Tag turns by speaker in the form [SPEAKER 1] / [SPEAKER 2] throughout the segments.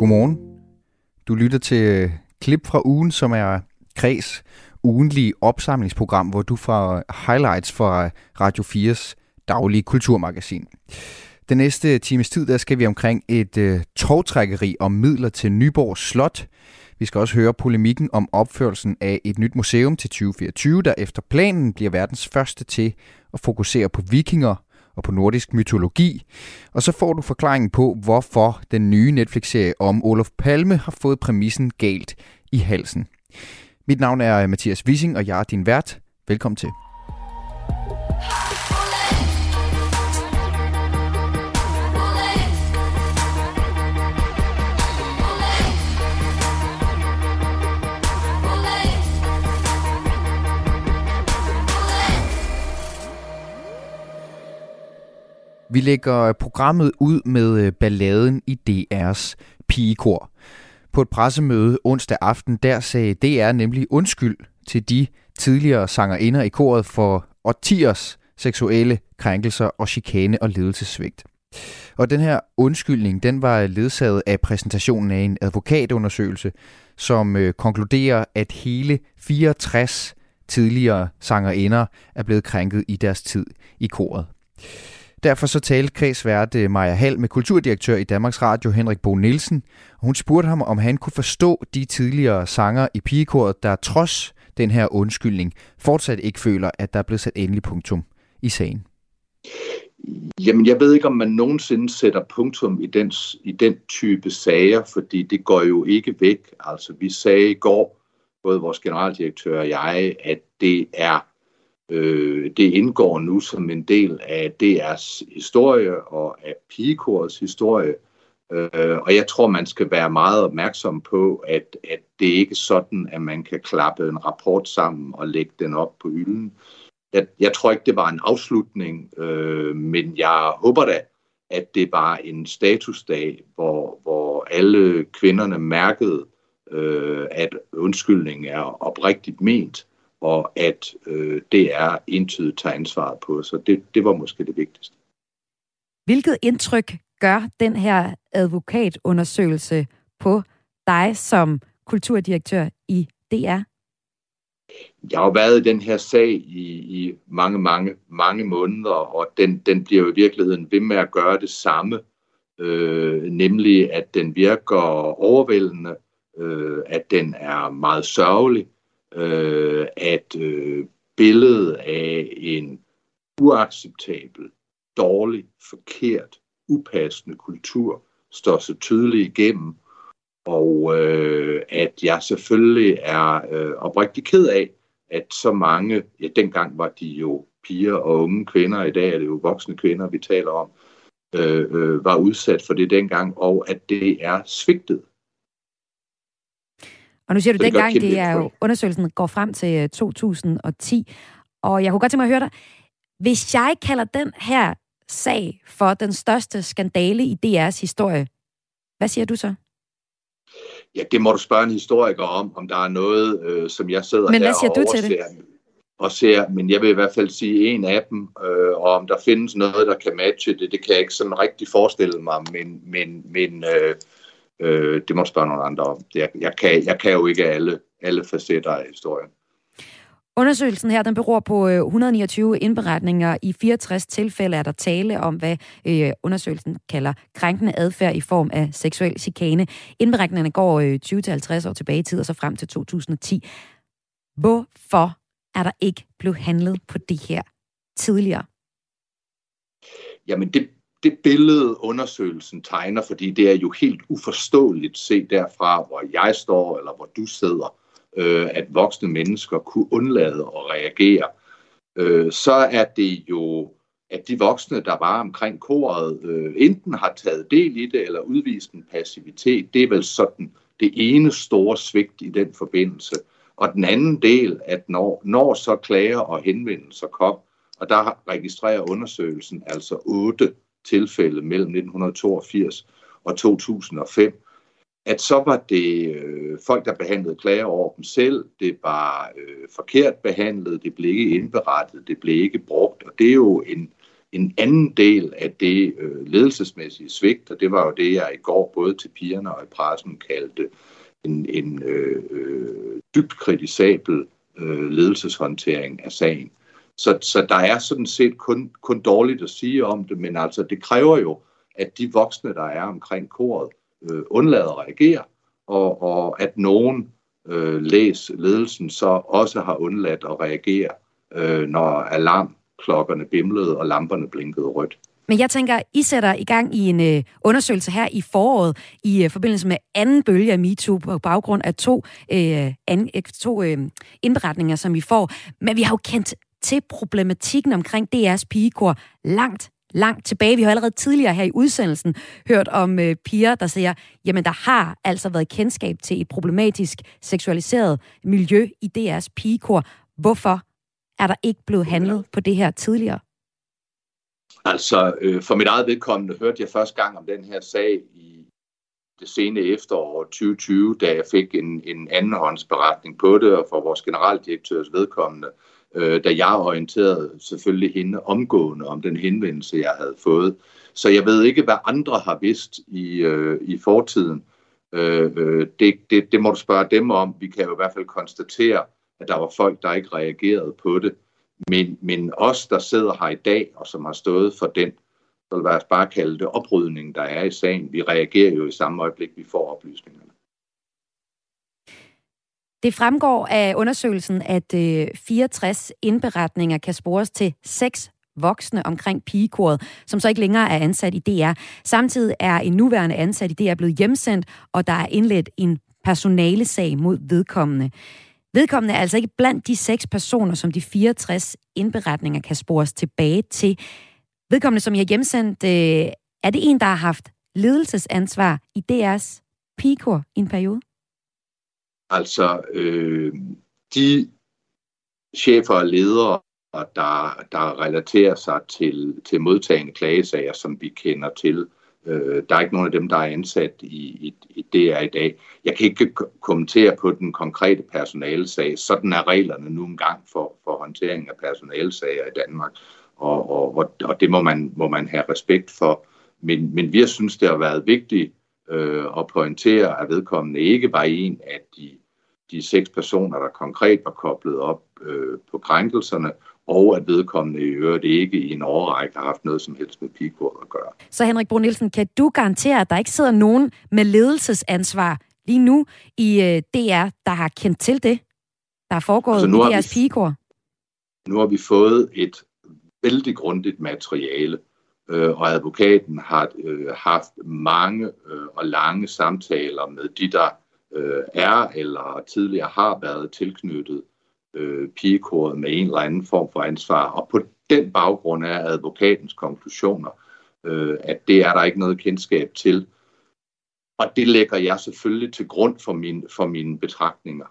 [SPEAKER 1] Godmorgen. Du lytter til øh, klip fra ugen, som er Kreds ugenlige opsamlingsprogram, hvor du får highlights fra øh, Radio 4's daglige kulturmagasin. Den næste times tid, der skal vi omkring et øh, togtrækkeri om midler til Nyborg Slot. Vi skal også høre polemikken om opførelsen af et nyt museum til 2024, der efter planen bliver verdens første til at fokusere på vikinger og på nordisk mytologi. Og så får du forklaringen på, hvorfor den nye Netflix-serie om Olof Palme har fået præmissen galt i halsen. Mit navn er øh, Mathias Wissing, og jeg er din vært. Velkommen til. Vi lægger programmet ud med øh, balladen i DR's pigekor. På et pressemøde onsdag aften, der sagde DR nemlig undskyld til de tidligere sangerinder i koret for årtiers seksuelle krænkelser og chikane og ledelsesvigt. Og den her undskyldning, den var ledsaget af præsentationen af en advokatundersøgelse, som øh, konkluderer, at hele 64 tidligere sangerinder er blevet krænket i deres tid i koret. Derfor så talte kredsvært øh, Maja Hall med kulturdirektør i Danmarks Radio Henrik Bo Nielsen. Hun spurgte ham, om han kunne forstå de tidligere sanger i pigekoret, der trods den her undskyldning fortsat ikke føler, at der er blevet sat endelig punktum i sagen.
[SPEAKER 2] Jamen, jeg ved ikke, om man nogensinde sætter punktum i den, i den type sager, fordi det går jo ikke væk. Altså, vi sagde i går, både vores generaldirektør og jeg, at det er Øh, det indgår nu som en del af DR's historie og af pigekorets historie. Øh, og jeg tror, man skal være meget opmærksom på, at, at det ikke er sådan, at man kan klappe en rapport sammen og lægge den op på hylden. Jeg, jeg tror ikke, det var en afslutning, øh, men jeg håber da, at det var en statusdag, hvor, hvor alle kvinderne mærkede, øh, at undskyldningen er oprigtigt ment og at øh, det er entydigt tager ansvaret på. Så det, det var måske det vigtigste.
[SPEAKER 3] Hvilket indtryk gør den her advokatundersøgelse på dig som kulturdirektør i DR?
[SPEAKER 2] Jeg har været i den her sag i, i mange, mange, mange måneder, og den, den bliver jo i virkeligheden ved med at gøre det samme, øh, nemlig at den virker overvældende, øh, at den er meget sørgelig, øh, at øh, billedet af en uacceptabel, dårlig, forkert, upassende kultur står så tydeligt igennem, og øh, at jeg selvfølgelig er øh, oprigtig ked af, at så mange, ja dengang var de jo piger og unge kvinder, i dag er det jo voksne kvinder, vi taler om, øh, øh, var udsat for det dengang, og at det er svigtet.
[SPEAKER 3] Og nu siger du, dengang det er jo, undersøgelsen går frem til 2010, øh, og jeg kunne godt tænke mig at høre dig, hvis jeg kalder den her sag for den største skandale i DR's historie, hvad siger du så?
[SPEAKER 2] Ja, det må du spørge en historiker om, om der er noget, øh, som jeg sidder
[SPEAKER 3] Men
[SPEAKER 2] hvad
[SPEAKER 3] siger du til det?
[SPEAKER 2] og ser, men jeg vil i hvert fald sige en af dem, øh, og om der findes noget, der kan matche det, det kan jeg ikke sådan rigtig forestille mig, men, men, men øh, Øh, det må spørge nogle andre om. Jeg, jeg, kan, jeg kan jo ikke alle, alle facetter af historien.
[SPEAKER 3] Undersøgelsen her den beror på 129 øh, indberetninger. I 64 tilfælde er der tale om, hvad øh, undersøgelsen kalder krænkende adfærd i form af seksuel chikane. Indberetningerne går øh, 20-50 år tilbage i tid, og så frem til 2010. Hvorfor er der ikke blevet handlet på det her tidligere?
[SPEAKER 2] Jamen, det, det billede, undersøgelsen tegner, fordi det er jo helt uforståeligt set derfra, hvor jeg står, eller hvor du sidder, øh, at voksne mennesker kunne undlade at reagere, øh, så er det jo, at de voksne, der var omkring koret, øh, enten har taget del i det, eller udvist en passivitet. Det er vel sådan det ene store svigt i den forbindelse. Og den anden del, at når, når så klager og henvendelser kom, og der registrerer undersøgelsen altså otte tilfælde mellem 1982 og 2005, at så var det øh, folk, der behandlede klager over dem selv, det var øh, forkert behandlet, det blev ikke indberettet, det blev ikke brugt, og det er jo en, en anden del af det øh, ledelsesmæssige svigt, og det var jo det, jeg i går både til pigerne og i pressen kaldte en, en øh, øh, dybt kritisabel øh, ledelseshåndtering af sagen. Så, så der er sådan set kun, kun dårligt at sige om det, men altså det kræver jo, at de voksne, der er omkring koret, øh, undlader at reagere, og, og at nogen øh, læs ledelsen så også har undladt at reagere, øh, når alarmklokkerne bimlede og lamperne blinkede rødt.
[SPEAKER 3] Men jeg tænker, I sætter i gang i en øh, undersøgelse her i foråret i øh, forbindelse med anden bølge af MeToo på baggrund af to, øh, an, to øh, indberetninger, som vi får. Men vi har jo kendt til problematikken omkring DR's pigekor langt, langt tilbage. Vi har allerede tidligere her i udsendelsen hørt om øh, piger, der siger, jamen der har altså været kendskab til et problematisk seksualiseret miljø i DR's pigekor. Hvorfor er der ikke blevet handlet på det her tidligere?
[SPEAKER 2] Altså, øh, for mit eget vedkommende hørte jeg første gang om den her sag i det sene efterår 2020, da jeg fik en, en andenhåndsberetning på det, og for vores generaldirektørs vedkommende, øh, da jeg orienterede selvfølgelig hende omgående om den henvendelse, jeg havde fået. Så jeg ved ikke, hvad andre har vidst i, øh, i fortiden. Øh, øh, det, det, det må du spørge dem om. Vi kan jo i hvert fald konstatere, at der var folk, der ikke reagerede på det. Men, men os, der sidder her i dag, og som har stået for den, så vil jeg bare kalde det oprydning, der er i sagen, vi reagerer jo i samme øjeblik, vi får oplysningerne.
[SPEAKER 3] Det fremgår af undersøgelsen, at øh, 64 indberetninger kan spores til seks voksne omkring pigekoret, som så ikke længere er ansat i DR. Samtidig er en nuværende ansat i DR blevet hjemsendt, og der er indledt en personalesag mod vedkommende. Vedkommende er altså ikke blandt de seks personer, som de 64 indberetninger kan spores tilbage til. Vedkommende, som jeg har hjemsendt, øh, er det en, der har haft ledelsesansvar i DR's pigekor i en periode?
[SPEAKER 2] Altså, øh, de chefer og ledere, der, der relaterer sig til, til modtagende klagesager, som vi kender til, øh, der er ikke nogen af dem, der er ansat i, i, i DR i dag. Jeg kan ikke kommentere på den konkrete personalesag. Sådan er reglerne nu engang for, for håndtering af personalesager i Danmark, og, og, og det må man, må man have respekt for. Men, men vi synes, det har været vigtigt øh, at pointere, at vedkommende ikke var en af de de seks personer, der konkret var koblet op øh, på krænkelserne, og at vedkommende i øvrigt ikke i en overrække har haft noget som helst med pigekort at gøre.
[SPEAKER 3] Så Henrik Brun Nielsen, kan du garantere, at der ikke sidder nogen med ledelsesansvar lige nu i øh, DR, der har kendt til det, der er foregået altså, i DR's pigekor?
[SPEAKER 2] Nu har vi fået et vældig grundigt materiale, øh, og advokaten har øh, haft mange øh, og lange samtaler med de, der øh, er eller tidligere har været tilknyttet øh, pigekoret med en eller anden form for ansvar. Og på den baggrund er advokatens konklusioner, øh, at det er der ikke noget kendskab til. Og det lægger jeg selvfølgelig til grund for, min, for mine betragtninger.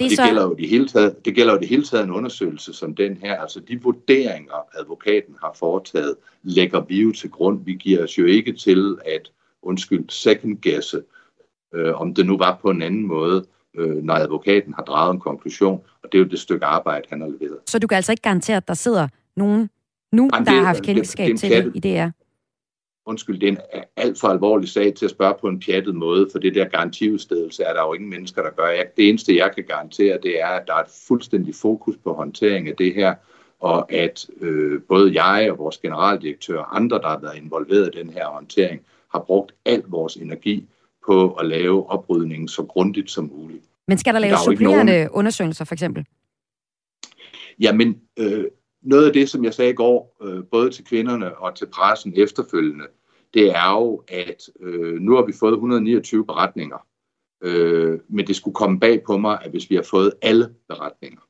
[SPEAKER 2] Det, det, så... gælder jo det, hele taget, det gælder jo det hele taget en undersøgelse som den her. Altså de vurderinger, advokaten har foretaget, lægger vi jo til grund. Vi giver os jo ikke til at, undskyld, second guesse øh, om det nu var på en anden måde, øh, når advokaten har draget en konklusion, og det er jo det stykke arbejde, han har leveret.
[SPEAKER 3] Så du kan altså ikke garantere, at der sidder nogen nu, Jamen, der har haft kendskab til det i DR?
[SPEAKER 2] Undskyld, det er en alt for alvorlig sag til at spørge på en pjattet måde, for det der garantiudstedelse er der jo ingen mennesker, der gør. Det eneste, jeg kan garantere, det er, at der er et fuldstændig fokus på håndtering af det her, og at øh, både jeg og vores generaldirektør og andre, der har været involveret i den her håndtering, har brugt al vores energi på at lave oprydningen så grundigt som muligt.
[SPEAKER 3] Men skal der laves supplerende nogen... undersøgelser, for eksempel?
[SPEAKER 2] Jamen, øh, noget af det, som jeg sagde i går, øh, både til kvinderne og til pressen efterfølgende, det er jo, at øh, nu har vi fået 129 beretninger. Øh, men det skulle komme bag på mig, at hvis vi har fået alle beretninger.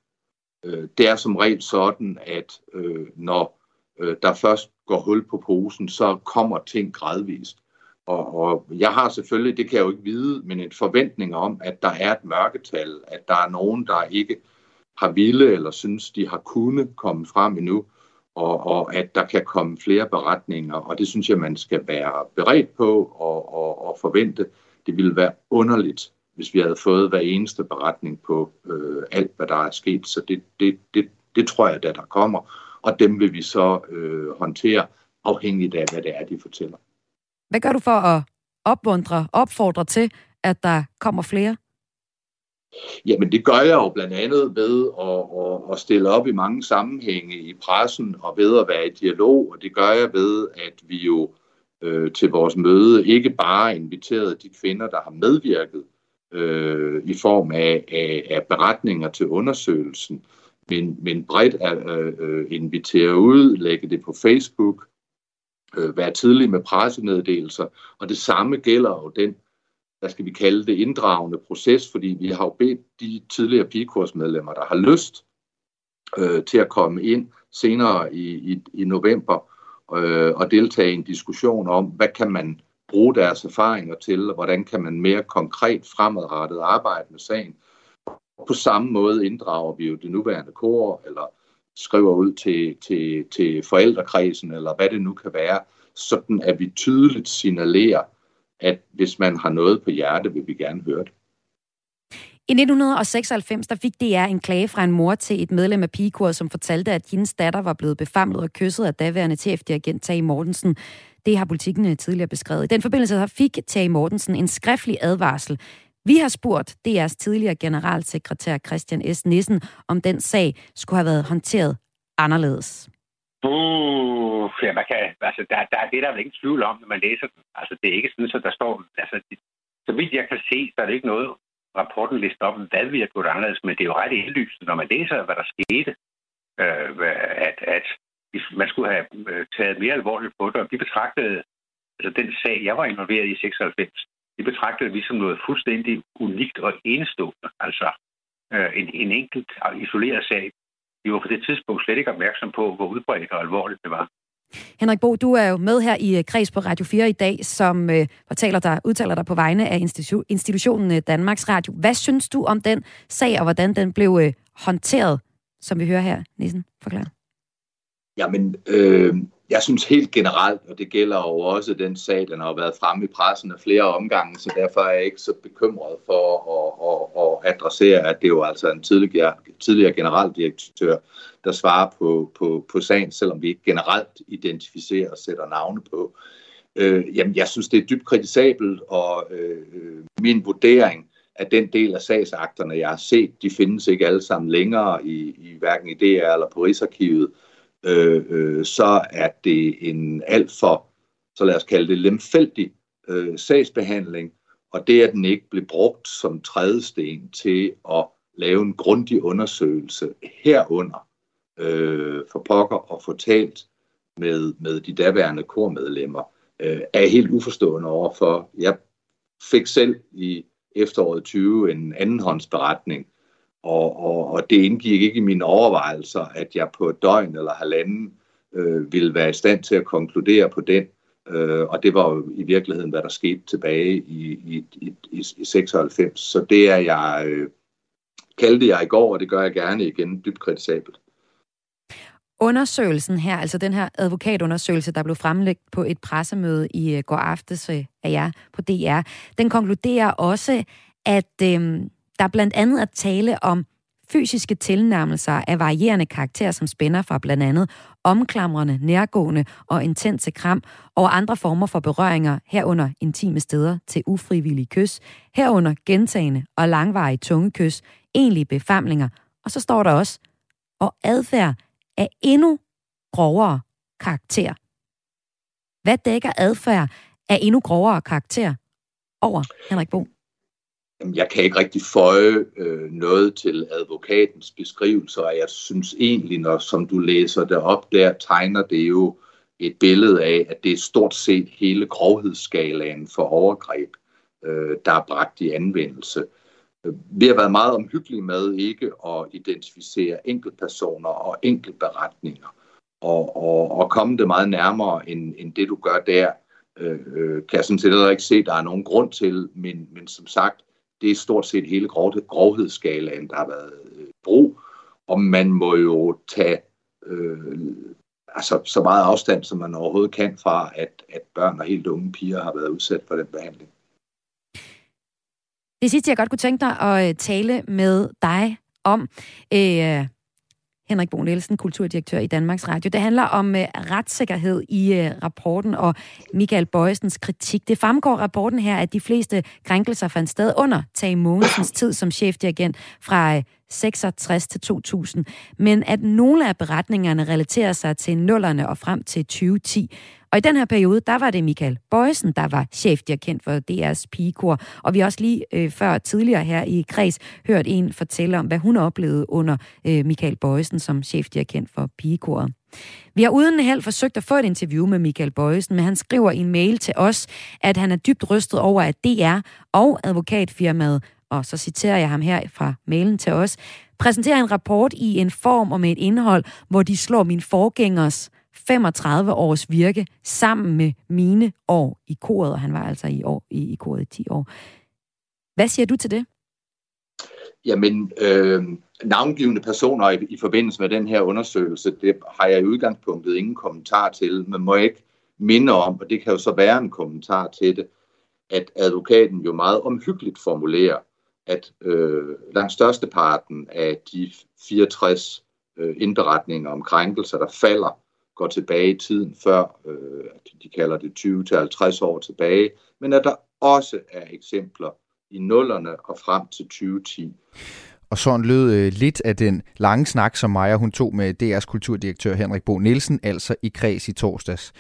[SPEAKER 2] Øh, det er som regel sådan, at øh, når øh, der først går hul på posen, så kommer ting gradvist. Og, og jeg har selvfølgelig, det kan jeg jo ikke vide, men en forventning om, at der er et mørketal, at der er nogen, der ikke har ville eller synes, de har kunnet komme frem endnu, og, og at der kan komme flere beretninger, og det synes jeg, man skal være beredt på og, og, og forvente. Det ville være underligt, hvis vi havde fået hver eneste beretning på øh, alt, hvad der er sket, så det, det, det, det tror jeg, da der kommer. og dem vil vi så øh, håndtere afhængigt af, hvad det er, de fortæller.
[SPEAKER 3] Hvad gør du for at opmuntre, opfordre til, at der kommer flere?
[SPEAKER 2] Jamen det gør jeg jo blandt andet ved at, at, at stille op i mange sammenhænge i pressen og ved at være i dialog, og det gør jeg ved, at vi jo øh, til vores møde ikke bare inviterede de kvinder, der har medvirket øh, i form af, af, af beretninger til undersøgelsen, men, men bredt at øh, øh invitere ud, lægge det på Facebook, øh, være tidlig med pressemeddelelser, og det samme gælder jo den hvad skal vi kalde det, inddragende proces, fordi vi har jo bedt de tidligere pigekursmedlemmer, der har lyst øh, til at komme ind senere i, i, i november øh, og deltage i en diskussion om, hvad kan man bruge deres erfaringer til, og hvordan kan man mere konkret fremadrettet arbejde med sagen. På samme måde inddrager vi jo det nuværende kor, eller skriver ud til, til, til forældrekredsen, eller hvad det nu kan være, sådan at vi tydeligt signalerer, at hvis man har noget på hjerte, vil vi gerne høre det.
[SPEAKER 3] I 1996 der fik DR en klage fra en mor til et medlem af pigekoret, som fortalte, at hendes datter var blevet befamlet og kysset af daværende TF-dirigent Tage Mortensen. Det har politikken øh, tidligere beskrevet. I den forbindelse fik Tage Mortensen en skriftlig advarsel. Vi har spurgt DR's tidligere generalsekretær Christian S. Nissen, om den sag skulle have været håndteret anderledes.
[SPEAKER 4] Uh, ja, man kan, altså, der, der er det, der er ingen tvivl om, når man læser den. Altså, det er ikke sådan, at der står... Altså, det, så vidt jeg kan se, så er det ikke noget, rapporten lister op, hvad vi har gjort anderledes, men det er jo ret indlysende, når man læser, hvad der skete, øh, at, at man skulle have øh, taget mere alvorligt på det, og vi betragtede, altså den sag, jeg var involveret i 96, det betragtede vi som noget fuldstændig unikt og enestående. Altså øh, en, en enkelt isoleret sag, vi var på det tidspunkt slet ikke opmærksom på, hvor udbredt og alvorligt det var.
[SPEAKER 3] Henrik Bo, du er jo med her i øh, Kreds på Radio 4 i dag, som øh, fortæller dig, udtaler dig på vegne af institu- institutionen øh, Danmarks Radio. Hvad synes du om den sag, og hvordan den blev øh, håndteret, som vi hører her? Nissen, forklar.
[SPEAKER 2] Jamen, øh, jeg synes helt generelt, og det gælder jo også den sag, den har været fremme i pressen af flere omgange, så derfor er jeg ikke så bekymret for at, at, at adressere, at det er jo altså en tidligere, tidligere generaldirektør, der svarer på, på, på sagen, selvom vi ikke generelt identificerer og sætter navne på. Øh, jamen, jeg synes, det er dybt kritisabelt, og øh, min vurdering at den del af sagsakterne, jeg har set, de findes ikke alle sammen længere i, i hverken i DR eller på Rigsarkivet. Øh, øh, øh, så er det en alt for, så lad os kalde det lemfældig øh, sagsbehandling, og det at den ikke blev brugt som trædesten til at lave en grundig undersøgelse herunder øh, for pokker og fortalt med, med de daværende kormedlemmer, øh, er helt uforstående overfor. Jeg fik selv i efteråret 20 en andenhåndsberetning og, og, og det indgik ikke i mine overvejelser, at jeg på et døgn eller halvanden øh, ville være i stand til at konkludere på den. Øh, og det var jo i virkeligheden, hvad der skete tilbage i, i, i, i, i 96. Så det er jeg, øh, kaldte jeg i går, og det gør jeg gerne igen, dybt kritisabelt.
[SPEAKER 3] Undersøgelsen her, altså den her advokatundersøgelse, der blev fremlagt på et pressemøde i øh, går aftes øh, af jer på DR, den konkluderer også, at øh, der blandt andet at tale om fysiske tilnærmelser af varierende karakter, som spænder fra blandt andet omklamrende, nærgående og intense kram, og andre former for berøringer herunder intime steder til ufrivillige kys, herunder gentagende og langvarige tungekys, egentlige befamlinger, og så står der også, og adfærd af endnu grovere karakter. Hvad dækker adfærd af endnu grovere karakter over, Henrik Bo?
[SPEAKER 2] Jeg kan ikke rigtig føje øh, noget til advokatens beskrivelser, og jeg synes egentlig, når som du læser det op, der tegner det jo et billede af, at det er stort set hele grovhedsskalaen for overgreb, øh, der er bragt i anvendelse. Vi har været meget omhyggelige med ikke at identificere enkeltpersoner og enkeltberetninger, og, og, og komme det meget nærmere, end, end det du gør der, øh, øh kan jeg sådan set ikke se, at der er nogen grund til, men, men som sagt, det er stort set hele grov, grovhedsskalaen, der har været øh, brug, og man må jo tage øh, altså, så meget afstand, som man overhovedet kan fra, at, at børn og helt unge piger har været udsat for den behandling.
[SPEAKER 3] Det sidste, jeg godt kunne tænke dig at øh, tale med dig om, øh, Henrik Bo Nielsen, kulturdirektør i Danmarks Radio. Det handler om øh, retssikkerhed i øh, rapporten og Michael Bøjsens kritik. Det fremgår rapporten her, at de fleste krænkelser fandt sted under Tage Mogensens tid som chefdirigent fra øh, 66 til 2000, men at nogle af beretningerne relaterer sig til nullerne og frem til 2010. Og i den her periode, der var det Michael Bøjsen, der var chef, der kendt for DR's pigekor. Og vi har også lige øh, før tidligere her i Kreds hørt en fortælle om, hvad hun oplevede under øh, Michael Bøjsen som chef, der kendt for pigekoret. Vi har uden held forsøgt at få et interview med Michael Bøjsen, men han skriver i en mail til os, at han er dybt rystet over, at DR og advokatfirmaet, og så citerer jeg ham her fra mailen til os, præsenterer en rapport i en form og med et indhold, hvor de slår min forgængers 35 års virke sammen med mine år i koret, og han var altså i, år, i, i koret i 10 år. Hvad siger du til det?
[SPEAKER 2] Jamen, øh, navngivende personer i, i forbindelse med den her undersøgelse, det har jeg i udgangspunktet ingen kommentar til, men må ikke minde om, og det kan jo så være en kommentar til det, at advokaten jo meget omhyggeligt formulerer, at øh, langt størsteparten af de 64 øh, indberetninger om krænkelser, der falder går tilbage i tiden før, øh, de kalder det 20-50 år tilbage, men at der også er eksempler i nullerne og frem til 2010.
[SPEAKER 1] Og sådan lød øh, lidt af den lange snak, som Maja hun tog med DR's kulturdirektør Henrik Bo Nielsen, altså i kreds i torsdags.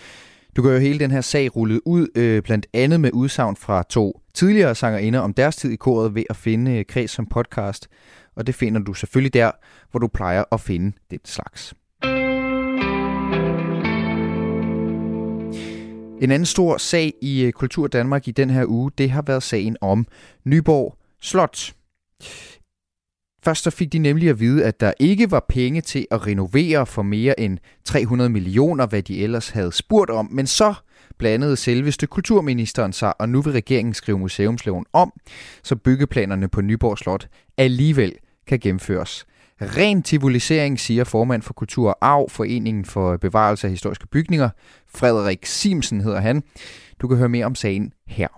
[SPEAKER 1] Du gør jo hele den her sag rullet ud, øh, blandt andet med udsagn fra to tidligere sangerinder om deres tid i koret ved at finde øh, kreds som podcast. Og det finder du selvfølgelig der, hvor du plejer at finde den slags. En anden stor sag i øh, Kultur Danmark i den her uge, det har været sagen om Nyborg Slot. Først så fik de nemlig at vide, at der ikke var penge til at renovere for mere end 300 millioner, hvad de ellers havde spurgt om. Men så blandede selveste kulturministeren sig, og nu vil regeringen skrive museumsloven om, så byggeplanerne på Nyborg Slot alligevel kan gennemføres. Ren tivolisering, siger formand for Kultur og Arv, Foreningen for Bevarelse af Historiske Bygninger. Frederik Simsen hedder han. Du kan høre mere om sagen her.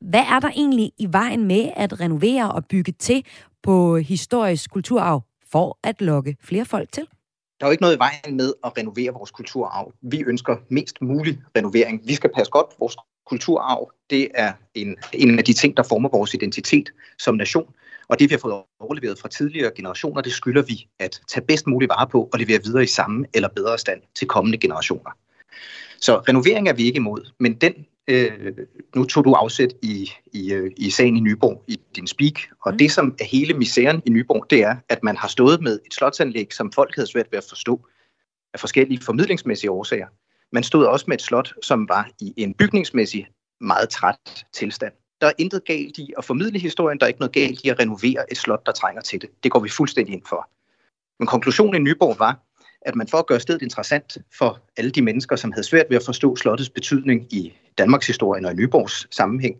[SPEAKER 3] Hvad er der egentlig i vejen med at renovere og bygge til på historisk kulturarv for at lokke flere folk til?
[SPEAKER 5] Der er jo ikke noget i vejen med at renovere vores kulturarv. Vi ønsker mest mulig renovering. Vi skal passe godt på vores kulturarv. Det er en, en af de ting, der former vores identitet som nation. Og det, vi har fået overleveret fra tidligere generationer, det skylder vi at tage bedst muligt vare på og levere videre i samme eller bedre stand til kommende generationer. Så renovering er vi ikke imod, men den, øh, nu tog du afsæt i, i, øh, i sagen i Nyborg i din speak, og mm. det som er hele misæren i Nyborg, det er, at man har stået med et slotsanlæg, som folk havde svært ved at forstå af forskellige formidlingsmæssige årsager. Man stod også med et slot, som var i en bygningsmæssig meget træt tilstand. Der er intet galt i at formidle historien, der er ikke noget galt i at renovere et slot, der trænger til det. Det går vi fuldstændig ind for. Men konklusionen i Nyborg var, at man for at gøre stedet interessant for alle de mennesker, som havde svært ved at forstå slottets betydning i Danmarks historie og i Nyborgs sammenhæng,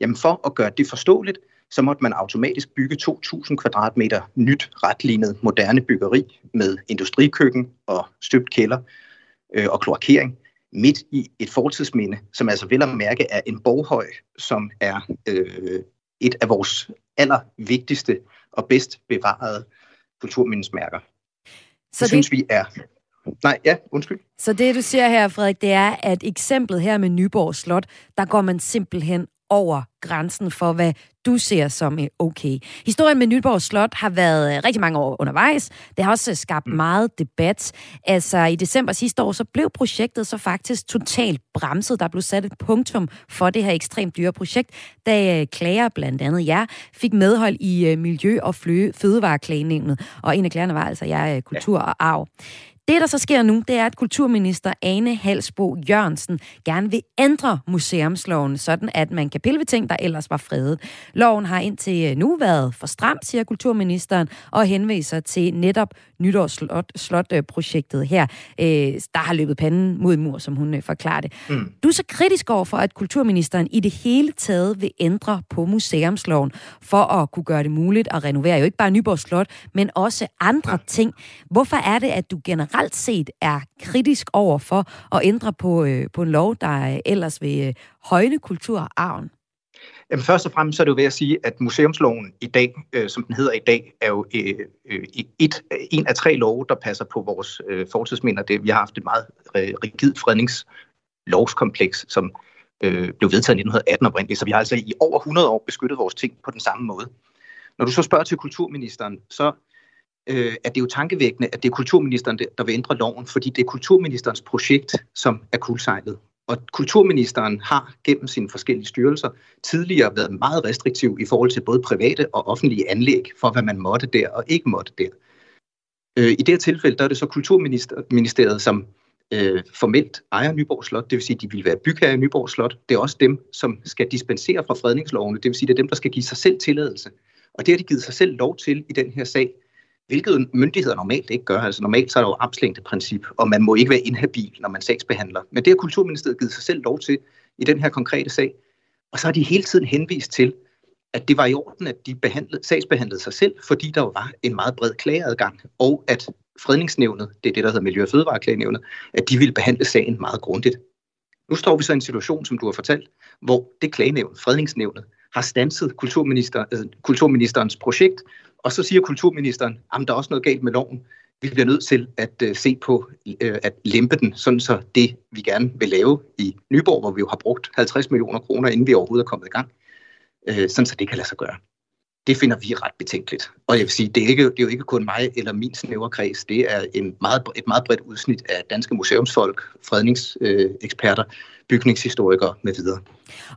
[SPEAKER 5] jamen for at gøre det forståeligt, så måtte man automatisk bygge 2.000 kvadratmeter nyt retlignet moderne byggeri med industrikøkken og støbt kælder øh, og kloakering midt i et fortidsminde, som altså vel at mærke er en borghøj, som er øh, et af vores allervigtigste og bedst bevarede kulturmindesmærker. Så det, det synes vi er Nej, ja, undskyld.
[SPEAKER 3] Så det, du siger her, Frederik, det er, at eksemplet her med Nyborg Slot, der går man simpelthen over grænsen for, hvad du ser som okay. Historien med Nyborg Slot har været øh, rigtig mange år undervejs. Det har også øh, skabt mm. meget debat. Altså i december sidste år, så blev projektet så faktisk totalt bremset. Der blev sat et punktum for det her ekstremt dyre projekt, da øh, klager blandt andet jer fik medhold i Miljø- og Fødevareklagenævnet. Og en af klagerne var altså jeg kultur og arv. Det, der så sker nu, det er, at kulturminister Ane Halsbo Jørgensen gerne vil ændre museumsloven, sådan at man kan pille ved ting, der ellers var fredet. Loven har indtil nu været for stram, siger kulturministeren, og henviser til netop nytårsslot-projektet her, øh, der har løbet panden mod mur, som hun øh, forklarer det. Mm. Du er så kritisk over for, at kulturministeren i det hele taget vil ændre på museumsloven, for at kunne gøre det muligt at renovere jo ikke bare Nyborg Slot, men også andre ting. Hvorfor er det, at du generelt set er kritisk over for at ændre på, øh, på en lov, der ellers vil øh, højne kulturarven?
[SPEAKER 5] Jamen, først og fremmest så er det jo ved at sige, at museumsloven i dag, øh, som den hedder i dag, er jo øh, øh, et, en af tre love, der passer på vores øh, fortidsminder. Det, vi har haft et meget øh, rigidt fredningslovskompleks, som øh, blev vedtaget i 1918 oprindeligt, så vi har altså i over 100 år beskyttet vores ting på den samme måde. Når du så spørger til kulturministeren, så øh, at det er jo tankevækkende, at det er kulturministeren, der vil ændre loven, fordi det er kulturministerens projekt, som er kuldsejlet. Og kulturministeren har gennem sine forskellige styrelser tidligere været meget restriktiv i forhold til både private og offentlige anlæg for, hvad man måtte der og ikke måtte der. Øh, I det her tilfælde der er det så Kulturministeriet, som øh, formelt ejer Nyborg Slot, det vil sige, at de vil være bygherre i Nyborg Slot. Det er også dem, som skal dispensere fra fredningslovene, det vil sige, at det er dem, der skal give sig selv tilladelse. Og det har de givet sig selv lov til i den her sag, hvilket myndigheder normalt ikke gør. Altså normalt så er der jo armslængdeprincip, og man må ikke være inhabil, når man sagsbehandler. Men det har Kulturministeriet givet sig selv lov til i den her konkrete sag. Og så har de hele tiden henvist til, at det var i orden, at de behandlede, sagsbehandlede sig selv, fordi der var en meget bred klageadgang, og at fredningsnævnet, det er det, der hedder Miljø- og Fødevareklagenævnet, at de ville behandle sagen meget grundigt. Nu står vi så i en situation, som du har fortalt, hvor det klagenævn, fredningsnævnet, har stanset kulturminister, altså kulturministerens projekt, og så siger kulturministeren, at der er også noget galt med loven. Vi bliver nødt til at øh, se på øh, at lempe den, sådan så det, vi gerne vil lave i Nyborg, hvor vi jo har brugt 50 millioner kroner, inden vi overhovedet er kommet i gang, øh, sådan så det kan lade sig gøre. Det finder vi ret betænkeligt. Og jeg vil sige, det er, ikke, det er jo ikke kun mig eller min snævre kreds. Det er en meget, et meget bredt udsnit af danske museumsfolk, fredningseksperter, bygningshistorikere med videre.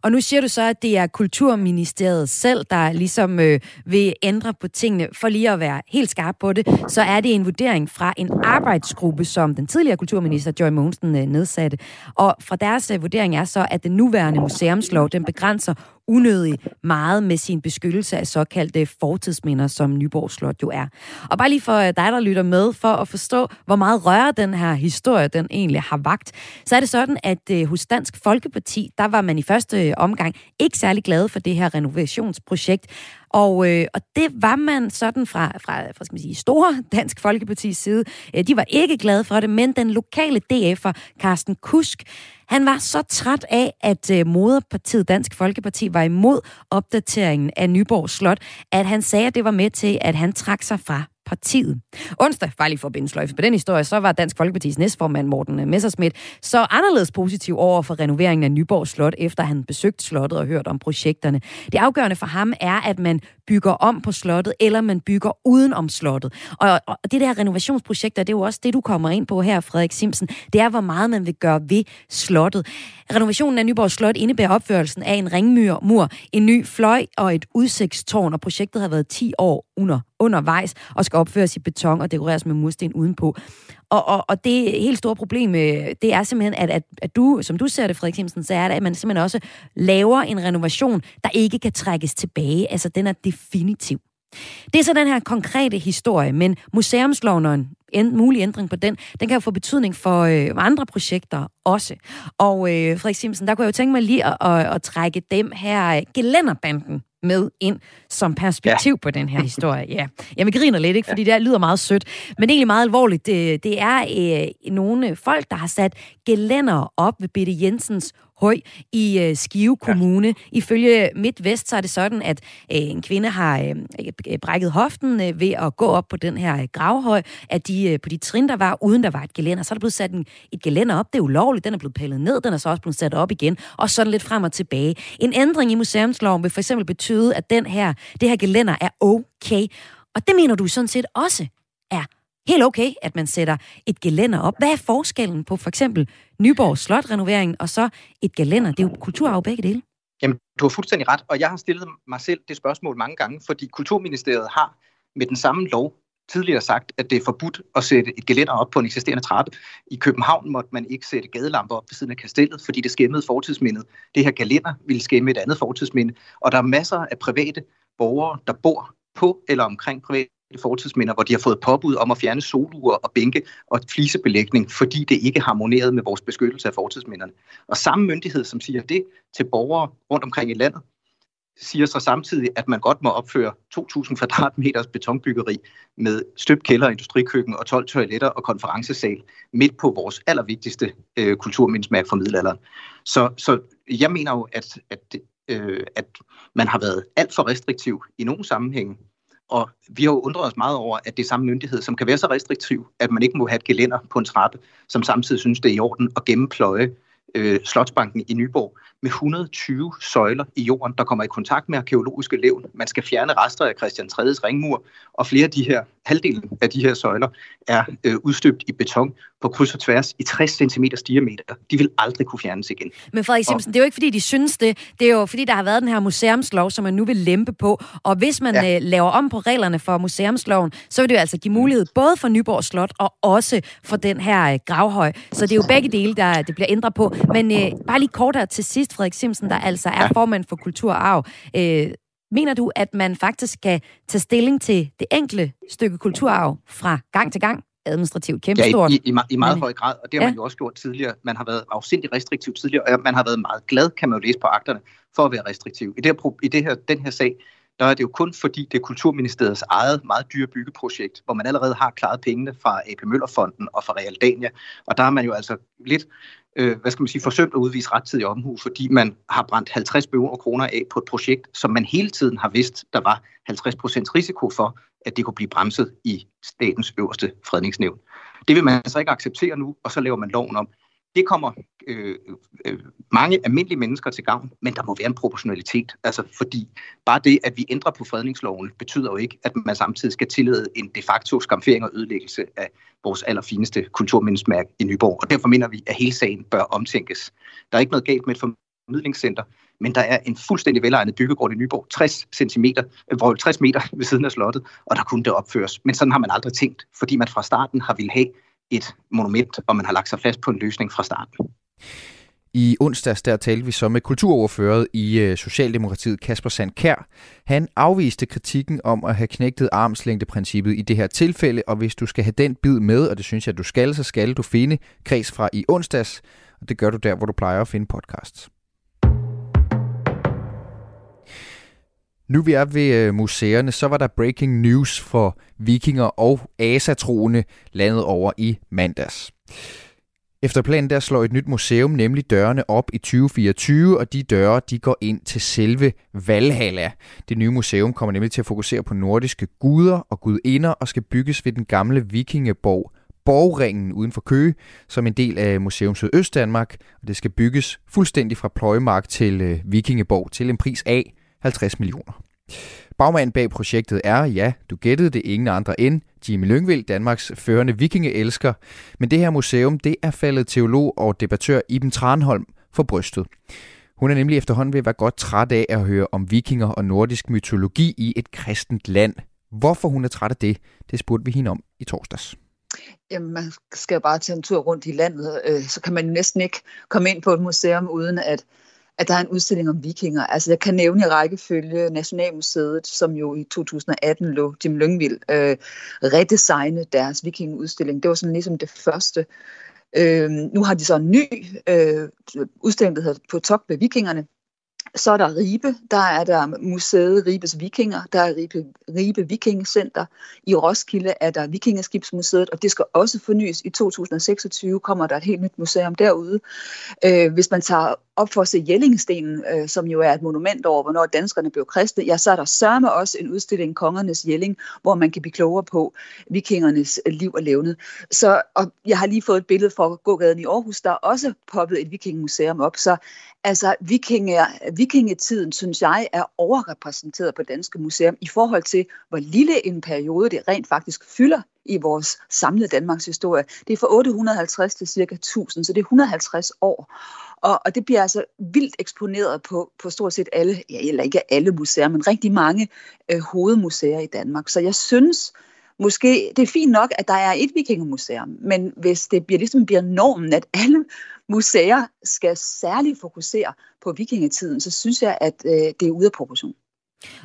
[SPEAKER 3] Og nu siger du så, at det er Kulturministeriet selv, der ligesom øh, vil ændre på tingene. For lige at være helt skarp på det, så er det en vurdering fra en arbejdsgruppe, som den tidligere kulturminister Joy Mogensen øh, nedsatte. Og fra deres øh, vurdering er så, at den nuværende museumslov, den begrænser unødigt meget med sin beskyttelse af såkaldte fortidsminder, som Nyborg Slot jo er. Og bare lige for øh, dig, der lytter med, for at forstå, hvor meget røre den her historie, den egentlig har vagt, så er det sådan, at øh, hos Dansk Folkeparti, der var man i første øh, omgang ikke særlig glad for det her renovationsprojekt. Og, øh, og det var man sådan fra, fra, fra skal man sige, store Dansk Folkepartis side. Øh, de var ikke glade for det, men den lokale DF'er, Carsten Kusk, han var så træt af, at øh, moderpartiet Dansk Folkeparti var imod opdateringen af Nyborg Slot, at han sagde, at det var med til, at han trak sig fra partiet. Onsdag, bare lige for bindesløjfe på den historie, så var Dansk Folkepartis næstformand Morten øh, Messersmith så anderledes positiv over for renoveringen af Nyborg Slot, efter han besøgte slottet og hørt om projekterne. Det afgørende for ham er, at man bygger om på slottet, eller man bygger uden om slottet. Og, og det der renovationsprojekter, det er jo også det, du kommer ind på her, Frederik Simsen. Det er, hvor meget man vil gøre ved slottet. Renovationen af Nyborg Slot indebærer opførelsen af en ringmur, mur, en ny fløj og et udsigtstårn, og projektet har været 10 år under, undervejs og skal opføres i beton og dekoreres med mursten udenpå. Og, og, og det helt store problem, øh, det er simpelthen, at, at, at du, som du ser det, Frederik Simsen, så er det, at man simpelthen også laver en renovation, der ikke kan trækkes tilbage. Altså, den er definitiv. Det er så den her konkrete historie, men museumsloven og en en mulig ændring på den, den kan jo få betydning for øh, andre projekter også. Og øh, Frederik Simsen, der kunne jeg jo tænke mig lige at, at, at trække dem her øh, gelænderbanden med ind som perspektiv ja. på den her historie. Ja. Jamen griner lidt, ikke? fordi det lyder meget sødt. Men egentlig meget alvorligt. Det, det er øh, nogle folk, der har sat gelænder op ved Bitte Jensens høj i øh, Skive Kommune. Ja. Ifølge MidtVest, så er det sådan, at øh, en kvinde har øh, brækket hoften øh, ved at gå op på den her øh, gravhøj, at de øh, på de trin, der var, uden der var et gelænder. Så er der blevet sat en, et gelænder op. Det er ulovligt. Den er blevet pillet ned. Den er så også blevet sat op igen. Og sådan lidt frem og tilbage. En ændring i museumsloven vil for eksempel betyde, at den her, det her gelænder er okay. Og det mener du sådan set også er helt okay, at man sætter et gelænder op. Hvad er forskellen på for eksempel Nyborg Slot-renoveringen og så et gelænder? Det er jo kulturarv begge dele.
[SPEAKER 5] Jamen, du har fuldstændig ret, og jeg har stillet mig selv det spørgsmål mange gange, fordi Kulturministeriet har med den samme lov tidligere sagt, at det er forbudt at sætte et gelænder op på en eksisterende trappe. I København måtte man ikke sætte gadelamper op ved siden af kastellet, fordi det skæmmede fortidsmindet. Det her gelænder ville skæmme et andet fortidsminde, og der er masser af private borgere, der bor på eller omkring private fortidsminder, hvor de har fået påbud om at fjerne soluer og bænke og flisebelægning, fordi det ikke harmonerede med vores beskyttelse af fortidsminderne. Og samme myndighed, som siger det til borgere rundt omkring i landet, siger så samtidig, at man godt må opføre 2.000 kvadratmeters betonbyggeri med støbt kælder, industrikøkken og 12 toiletter og konferencesal midt på vores allervigtigste øh, kulturmindesmærke fra middelalderen. Så, så jeg mener jo, at, at øh, at man har været alt for restriktiv i nogle sammenhænge. Og vi har jo undret os meget over, at det er samme myndighed, som kan være så restriktiv, at man ikke må have et gelænder på en trappe, som samtidig synes, det er i orden at gennempløje øh, Slotsbanken i Nyborg med 120 søjler i jorden, der kommer i kontakt med arkeologiske levn. Man skal fjerne rester af Christian 3's ringmur, og flere af de her, halvdelen af de her søjler er øh, udstøbt i beton på kryds og tværs i 60 cm diameter. De vil aldrig kunne fjernes igen.
[SPEAKER 3] Men Frederik Simpson, og... det er jo ikke fordi, de synes det. Det er jo fordi, der har været den her museumslov, som man nu vil lempe på. Og hvis man ja. øh, laver om på reglerne for museumsloven, så vil det jo altså give mulighed både for Nyborg Slot og også for den her øh, gravhøj. Så det er jo begge dele, der det bliver ændret på. Men øh, bare lige kort til sidst, Frederik Simpson, der altså er ja. formand for Kulturarv. Øh, mener du, at man faktisk kan tage stilling til det enkelte stykke kulturarv fra gang til gang? administrativt kæmpestort.
[SPEAKER 5] Ja, i, i, i, i meget høj grad, og det har ja. man jo også gjort tidligere. Man har været afsindig restriktiv tidligere, og man har været meget glad, kan man jo læse på akterne, for at være restriktiv. I, det her, i det her, den her sag, der er det jo kun fordi, det er Kulturministeriets eget meget dyre byggeprojekt, hvor man allerede har klaret pengene fra AP Møllerfonden og fra Realdania. Og der har man jo altså lidt øh, hvad skal man sige, forsømt at udvise rettidig omhu, fordi man har brændt 50 millioner kroner af på et projekt, som man hele tiden har vidst, der var 50 procents risiko for, at det kunne blive bremset i statens øverste fredningsnævn. Det vil man altså ikke acceptere nu, og så laver man loven om. Det kommer øh, øh, mange almindelige mennesker til gavn, men der må være en proportionalitet. Altså fordi bare det, at vi ændrer på fredningsloven, betyder jo ikke, at man samtidig skal tillade en de facto skamfering og ødelæggelse af vores allerfineste kulturmindesmærke i Nyborg. Og derfor mener vi, at hele sagen bør omtænkes. Der er ikke noget galt med et formidlingscenter, men der er en fuldstændig velegnet byggegård i Nyborg, 60 cm, øh, hvor 60 meter ved siden af slottet, og der kunne det opføres. Men sådan har man aldrig tænkt, fordi man fra starten har ville have et monument, og man har lagt sig fast på en løsning fra starten.
[SPEAKER 1] I onsdags der talte vi så med kulturoverføret i øh, Socialdemokratiet Kasper Sandkær. Han afviste kritikken om at have knægtet armslængdeprincippet i det her tilfælde, og hvis du skal have den bid med, og det synes jeg, at du skal, så skal du finde kreds fra i onsdags, og det gør du der, hvor du plejer at finde podcasts. Nu vi er ved øh, museerne, så var der breaking news for vikinger og asatroende landet over i mandags. Efter planen der slår et nyt museum nemlig dørene op i 2024, og de døre de går ind til selve Valhalla. Det nye museum kommer nemlig til at fokusere på nordiske guder og gudinder og skal bygges ved den gamle vikingeborg Borgringen uden for Køge, som en del af Museum Sydøstdanmark, og det skal bygges fuldstændig fra Pløjemark til øh, Vikingeborg til en pris af 50 millioner. Bagmanden bag projektet er, ja, du gættede det, ingen andre end Jimmy Lyngvild, Danmarks førende vikingeelsker. Men det her museum, det er faldet teolog og debattør Iben Tranholm for brystet. Hun er nemlig efterhånden ved at være godt træt af at høre om vikinger og nordisk mytologi i et kristent land. Hvorfor hun er træt af det, det spurgte vi hende om i torsdags.
[SPEAKER 6] Jamen, man skal bare tage en tur rundt i landet, øh, så kan man næsten ikke komme ind på et museum, uden at at der er en udstilling om vikinger. Altså jeg kan nævne i rækkefølge Nationalmuseet, som jo i 2018 lå Jim Lyngvild øh, redesigne deres vikingeudstilling. Det var sådan ligesom det første. Øh, nu har de så en ny øh, udstilling, der hedder På top med vikingerne, så er der Ribe, der er der museet Ribes Vikinger, der er Ribe, Ribe Vikingcenter. I Roskilde er der Vikingeskibsmuseet, og det skal også fornyes. I 2026 kommer der et helt nyt museum derude. Øh, hvis man tager op for at se Jellingstenen, øh, som jo er et monument over, hvornår danskerne blev kristne, ja, så er der sørme også en udstilling, Kongernes Jelling, hvor man kan blive klogere på vikingernes øh, liv og levnet. Så og jeg har lige fået et billede fra gågaden i Aarhus, der er også poppet et vikingemuseum op. Så altså, vikinger, vikingetiden, synes jeg, er overrepræsenteret på Danske Museum i forhold til, hvor lille en periode det rent faktisk fylder i vores samlede Danmarks historie. Det er fra 850 til cirka 1000, så det er 150 år. Og, og det bliver altså vildt eksponeret på, på stort set alle, ja, eller ikke alle museer, men rigtig mange øh, hovedmuseer i Danmark. Så jeg synes, måske, det er fint nok, at der er et vikingemuseum, men hvis det bliver, ligesom bliver normen, at alle museer skal særligt fokusere på vikingetiden, så synes jeg, at øh, det er ude af proportion.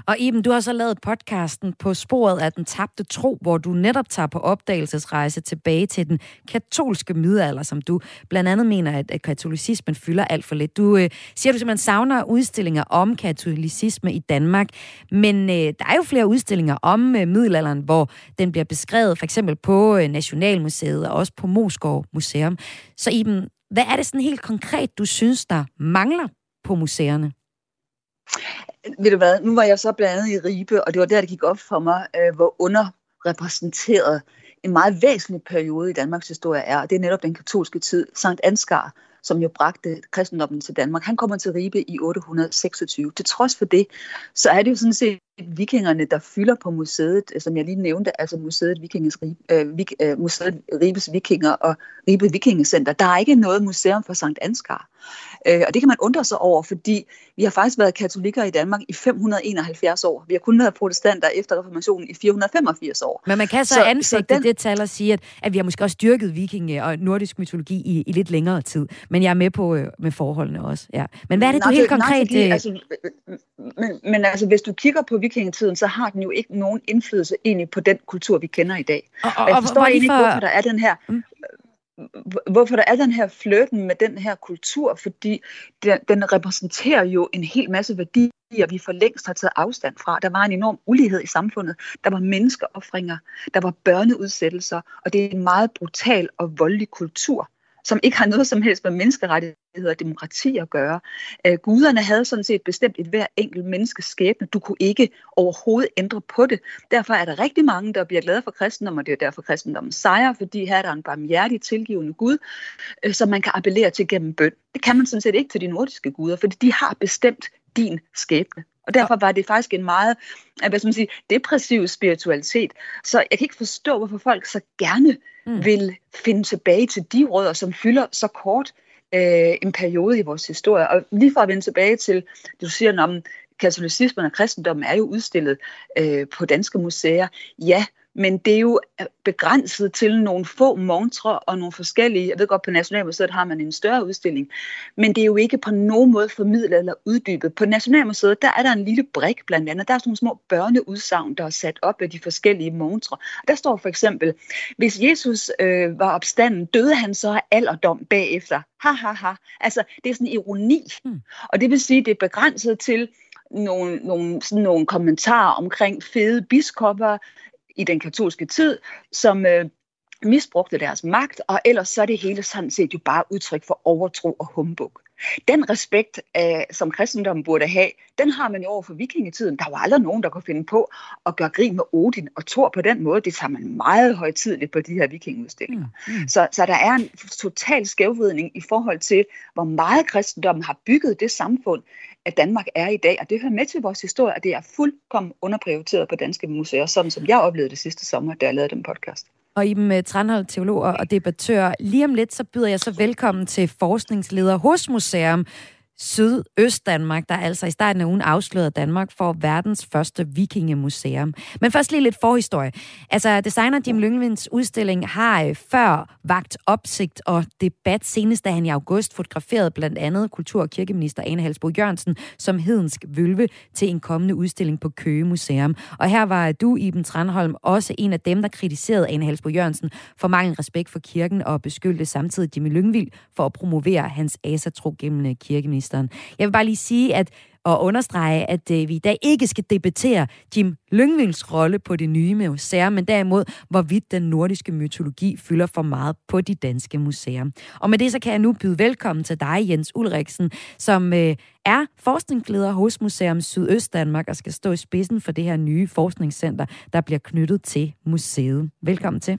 [SPEAKER 3] Og Iben, du har så lavet podcasten på sporet af den tabte tro, hvor du netop tager på opdagelsesrejse tilbage til den katolske middelalder, som du blandt andet mener, at katolicismen fylder alt for lidt. Du øh, siger, du simpelthen savner udstillinger om katolicisme i Danmark, men øh, der er jo flere udstillinger om øh, middelalderen, hvor den bliver beskrevet for eksempel på øh, Nationalmuseet og også på Moskov Museum. Så Iben, hvad er det sådan helt konkret, du synes, der mangler på museerne?
[SPEAKER 6] Ved du hvad, nu var jeg så blandt andet i Ribe, og det var der, det gik op for mig, øh, hvor underrepræsenteret en meget væsentlig periode i Danmarks historie er, og det er netop den katolske tid. Sankt Ansgar, som jo bragte kristendommen til Danmark, han kommer til Ribe i 826. Til trods for det, så er det jo sådan set vikingerne, der fylder på museet, som jeg lige nævnte, altså museet, Vikinges, øh, Vik, øh, museet Ribes Vikinger og Ribe Vikingecenter. Der er ikke noget museum for Sankt Ansgar. Øh, og det kan man undre sig over, fordi vi har faktisk været katolikker i Danmark i 571 år. Vi har kun været protestanter efter reformationen i 485 år.
[SPEAKER 3] Men man kan så, så anfægte den... det tal og sige, at, at vi har måske også dyrket vikinge og nordisk mytologi i, i lidt længere tid. Men jeg er med på øh, med forholdene også. Ja. Men hvad er det, nej, du helt konkret... Nej, fordi,
[SPEAKER 6] øh... altså, men, men altså, hvis du kigger på vikingetiden, så har den jo ikke nogen indflydelse egentlig på den kultur, vi kender i dag. Og, og, og jeg forstår egentlig for... hvorfor der er den her... Mm hvorfor der er den her flirten med den her kultur, fordi den, den repræsenterer jo en hel masse værdier, vi for længst har taget afstand fra. Der var en enorm ulighed i samfundet. Der var menneskeoffringer, der var børneudsættelser, og det er en meget brutal og voldelig kultur som ikke har noget som helst med menneskerettigheder og demokrati at gøre. Øh, guderne havde sådan set bestemt et hver enkelt menneskes skæbne. Du kunne ikke overhovedet ændre på det. Derfor er der rigtig mange, der bliver glade for kristendom, og det er derfor kristendommen sejrer, fordi her er der en barmhjertig, tilgivende Gud, øh, som man kan appellere til gennem bøn. Det kan man sådan set ikke til de nordiske guder, fordi de har bestemt din skæbne. Og derfor var det faktisk en meget hvad skal man sige, depressiv spiritualitet. Så jeg kan ikke forstå, hvorfor folk så gerne mm. vil finde tilbage til de rødder, som fylder så kort øh, en periode i vores historie. Og lige for at vende tilbage til, det du siger om katolicismen og kristendommen er jo udstillet øh, på danske museer. Ja, men det er jo øh, begrænset til nogle få montre og nogle forskellige, jeg ved godt, på Nationalmuseet har man en større udstilling, men det er jo ikke på nogen måde formidlet eller uddybet. På Nationalmuseet, der er der en lille brik blandt andet, der er sådan nogle små børneudsagn, der er sat op af de forskellige montre. Der står for eksempel, hvis Jesus øh, var opstanden, døde han så af alderdom bagefter. Ha, ha, ha. Altså, det er sådan en ironi. Hmm. Og det vil sige, det er begrænset til nogle, nogle, sådan nogle kommentarer omkring fede biskopper, i den katolske tid, som øh, misbrugte deres magt, og ellers så er det hele sådan set jo bare udtryk for overtro og humbug. Den respekt, øh, som kristendommen burde have, den har man jo over for vikingetiden. Der var aldrig nogen, der kunne finde på at gøre grin med Odin og Thor på den måde. Det tager man meget højtidligt på de her vikingeudstillinger. Mm. Mm. Så, så der er en total skævvridning i forhold til, hvor meget kristendommen har bygget det samfund, at Danmark er i dag. Og det hører med til vores historie, og det er fuldkommen underprioriteret på danske museer, sådan som jeg oplevede det sidste sommer, da jeg lavede den podcast
[SPEAKER 3] og Iben øh, Tranhold, teolog og debattør. Lige om lidt, så byder jeg så velkommen til forskningsleder hos Museum, Sydøst-Danmark, der altså i starten af ugen afslørede Danmark for verdens første vikingemuseum. Men først lige lidt forhistorie. Altså, designer Jim Lyngvinds udstilling har øh, før vagt opsigt og debat, senest da han i august fotograferede blandt andet kultur- og kirkeminister Ane Halsbo Jørgensen som hedensk vølve til en kommende udstilling på Køge Museum. Og her var du, Iben Tranholm, også en af dem, der kritiserede Ane Halsbo Jørgensen for mangel respekt for kirken og beskyldte samtidig Jimmy Lyngvild for at promovere hans asatro gennem kirkeminister statsministeren. Jeg vil bare lige sige, at og understrege, at øh, vi i dag ikke skal debattere Jim Lyngvilds rolle på det nye museum, men derimod, hvorvidt den nordiske mytologi fylder for meget på de danske museer. Og med det så kan jeg nu byde velkommen til dig, Jens Ulriksen, som øh, er forskningsleder hos Museum Sydøst Danmark og skal stå i spidsen for det her nye forskningscenter, der bliver knyttet til museet. Velkommen til.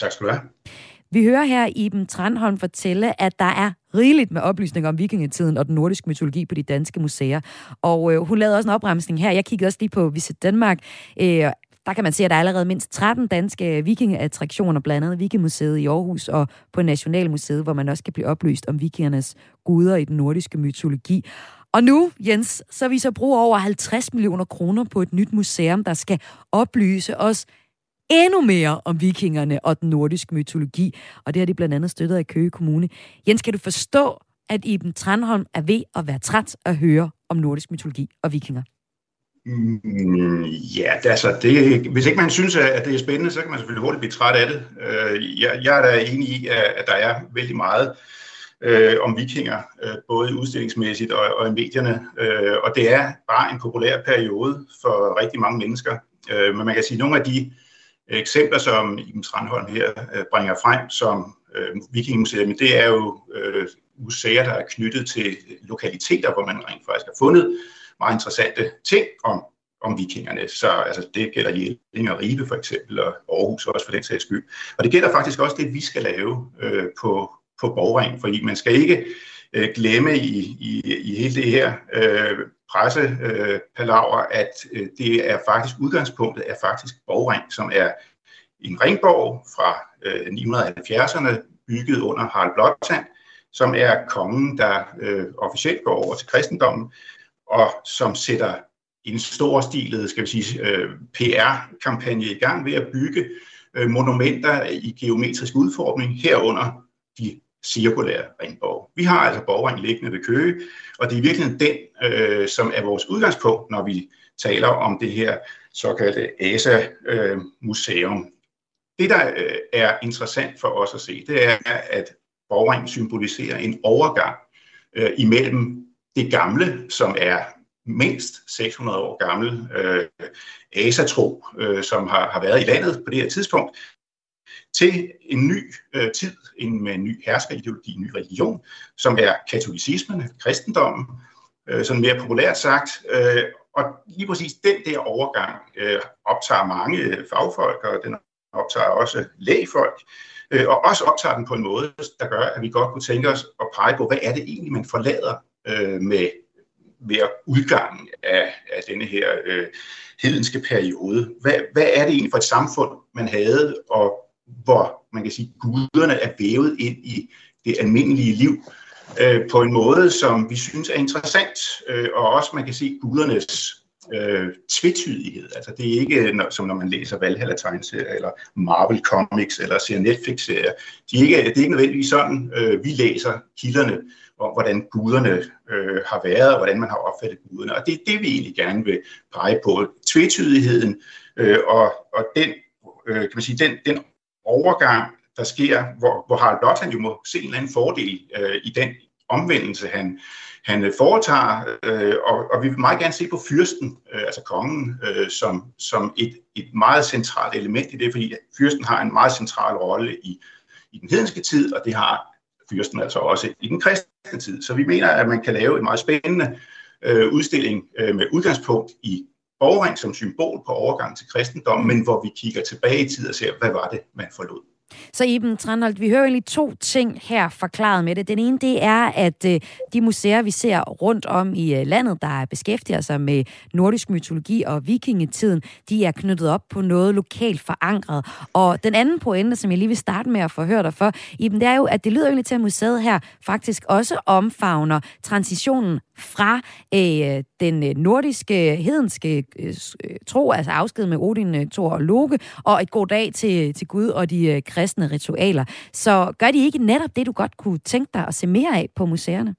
[SPEAKER 7] Tak skal du have.
[SPEAKER 3] Vi hører her Iben Tranholm fortælle, at der er rigeligt med oplysninger om vikingetiden og den nordiske mytologi på de danske museer. Og øh, hun lavede også en opremsning her. Jeg kiggede også lige på Visit Danmark. Øh, der kan man se, at der er allerede mindst 13 danske vikingeattraktioner, blandt andet Vikingemuseet i Aarhus og på Nationalmuseet, hvor man også kan blive oplyst om vikingernes guder i den nordiske mytologi. Og nu, Jens, så vi så bruger over 50 millioner kroner på et nyt museum, der skal oplyse os endnu mere om vikingerne og den nordiske mytologi. Og det har de blandt andet støttet af Køge Kommune. Jens, kan du forstå, at Iben Tranholm er ved at være træt at høre om nordisk mytologi og vikinger?
[SPEAKER 7] Mm, ja, det, altså, det, hvis ikke man synes, at det er spændende, så kan man selvfølgelig hurtigt blive træt af det. Øh, jeg, jeg er da enig i, at der er vældig meget øh, om vikinger, øh, både udstillingsmæssigt og, og i medierne. Øh, og det er bare en populær periode for rigtig mange mennesker. Øh, men man kan sige, at nogle af de eksempler, som Iben Strandholm her øh, bringer frem som øh, Vikingemuseum, det er jo øh, museer, der er knyttet til lokaliteter, hvor man rent faktisk har fundet meget interessante ting om, om vikingerne. Så altså, det gælder Jelling og Ribe for eksempel, og Aarhus også for den sags skyld. Og det gælder faktisk også det, vi skal lave øh, på, på Borgring, fordi man skal ikke øh, glemme i, i, i hele det her øh, pressepalaver, øh, at øh, det er faktisk udgangspunktet er faktisk Borgring, som er en ringborg fra øh, 970'erne, bygget under Harald Blåtand, som er kongen, der øh, officielt går over til kristendommen, og som sætter en storstilet, skal vi sige, øh, PR-kampagne i gang ved at bygge øh, monumenter i geometrisk udformning, herunder de cirkulær ringborg. Vi har altså borgringen liggende ved Køge, og det er virkelig den, øh, som er vores udgangspunkt, når vi taler om det her såkaldte ASA-museum. Øh, det, der øh, er interessant for os at se, det er, at borgringen symboliserer en overgang øh, imellem det gamle, som er mindst 600 år gammel øh, asatro, øh, som har, har været i landet på det her tidspunkt, til en ny øh, tid, en, med en ny herskerideologi, en ny religion, som er katolicismen, kristendommen, øh, sådan mere populært sagt. Øh, og lige præcis den der overgang øh, optager mange fagfolk, og den optager også lægefolk, øh, og også optager den på en måde, der gør, at vi godt kunne tænke os at pege på, hvad er det egentlig, man forlader øh, med ved udgangen af, af denne her øh, hedenske periode. Hvad, hvad er det egentlig for et samfund, man havde, og hvor man kan sige, guderne er vævet ind i det almindelige liv øh, på en måde, som vi synes er interessant, øh, og også man kan se gudernes øh, tvetydighed. Altså det er ikke når, som når man læser Valhalla-tegneserier eller Marvel Comics eller ser Netflix-serier. De er ikke, det er ikke nødvendigvis sådan, øh, vi læser kilderne om, hvordan guderne øh, har været og hvordan man har opfattet guderne. Og det er det, vi egentlig gerne vil pege på. Tvetydigheden øh, og, og den, øh, kan man sige, den, den overgang, der sker, hvor, hvor Harald Blåtand jo må se en eller anden fordel øh, i den omvendelse, han, han øh, foretager, øh, og, og vi vil meget gerne se på fyrsten, øh, altså kongen, øh, som, som et, et meget centralt element i det, fordi fyrsten har en meget central rolle i, i den hedenske tid, og det har fyrsten altså også i den kristne tid. Så vi mener, at man kan lave en meget spændende øh, udstilling øh, med udgangspunkt i borgring som symbol på overgang til kristendommen, men hvor vi kigger tilbage i tid og ser, hvad var det, man forlod.
[SPEAKER 3] Så Iben Tranholt, vi hører egentlig to ting her forklaret med det. Den ene, det er, at øh, de museer, vi ser rundt om i øh, landet, der beskæftiger sig med nordisk mytologi og vikingetiden, de er knyttet op på noget lokalt forankret. Og den anden pointe, som jeg lige vil starte med at forhøre dig for, Iben, det er jo, at det lyder egentlig til, at museet her faktisk også omfavner transitionen fra øh, den øh, nordiske, hedenske øh, øh, tro, altså afsked med Odin, øh, Thor og Loke, og et god dag til, til Gud og de øh, kristne ritualer. Så gør de ikke netop det, du godt kunne tænke dig at se mere af på museerne?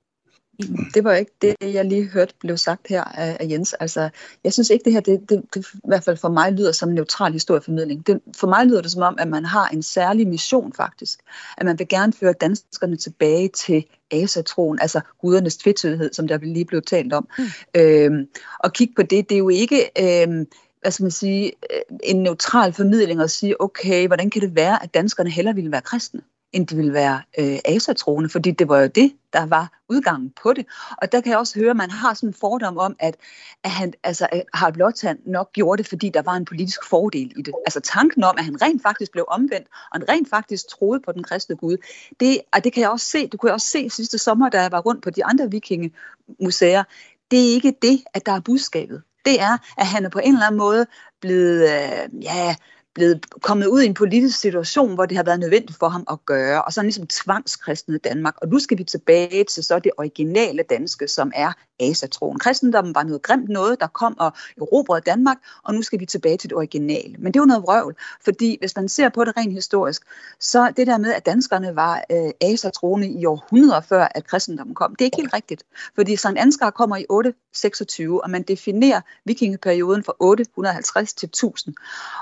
[SPEAKER 6] Det var ikke det, jeg lige hørte blev sagt her af, Jens. Altså, jeg synes ikke, det her, det, det, det, i hvert fald for mig lyder som en neutral historieformidling. Det, for mig lyder det som om, at man har en særlig mission faktisk. At man vil gerne føre danskerne tilbage til asatroen, altså gudernes tvetydighed, som der lige blev talt om. Mm. Øhm, og kigge på det, det er jo ikke... Øhm, hvad skal man sige, øh, en neutral formidling og sige, okay, hvordan kan det være, at danskerne heller ville være kristne? end de ville være øh, asatroende, fordi det var jo det, der var udgangen på det. Og der kan jeg også høre, at man har sådan en fordom om, at, at han, altså, Harald Blåtand nok gjorde det, fordi der var en politisk fordel i det. Altså tanken om, at han rent faktisk blev omvendt, og han rent faktisk troede på den kristne Gud, det, og det kan jeg også se, det kunne jeg også se sidste sommer, da jeg var rundt på de andre vikingemuseer, det er ikke det, at der er budskabet. Det er, at han er på en eller anden måde blevet, øh, ja, blevet kommet ud i en politisk situation, hvor det har været nødvendigt for ham at gøre, og så ligesom tvangskristnet Danmark. Og nu skal vi tilbage til så det originale danske, som er asatroen. Kristendommen var noget grimt noget, der kom og erobrede Danmark, og nu skal vi tilbage til det originale. Men det er jo noget vrøvl, fordi hvis man ser på det rent historisk, så det der med, at danskerne var øh, asatroende i århundreder før, at kristendommen kom, det er ikke helt rigtigt. Fordi Sankt Ansgar kommer i 826, og man definerer vikingeperioden fra 850 til 1000.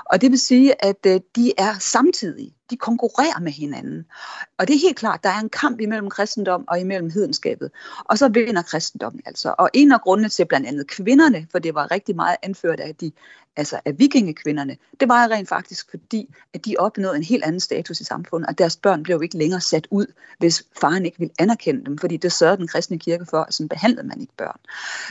[SPEAKER 6] Og det vil sige, at øh, de er samtidige de konkurrerer med hinanden. Og det er helt klart, der er en kamp imellem kristendom og imellem hedenskabet. Og så vinder kristendommen altså. Og en af grundene til blandt andet kvinderne, for det var rigtig meget anført af de altså af vikingekvinderne, det var rent faktisk fordi, at de opnåede en helt anden status i samfundet, og deres børn blev ikke længere sat ud, hvis faren ikke ville anerkende dem, fordi det sørgede den kristne kirke for, at sådan behandlede man ikke børn.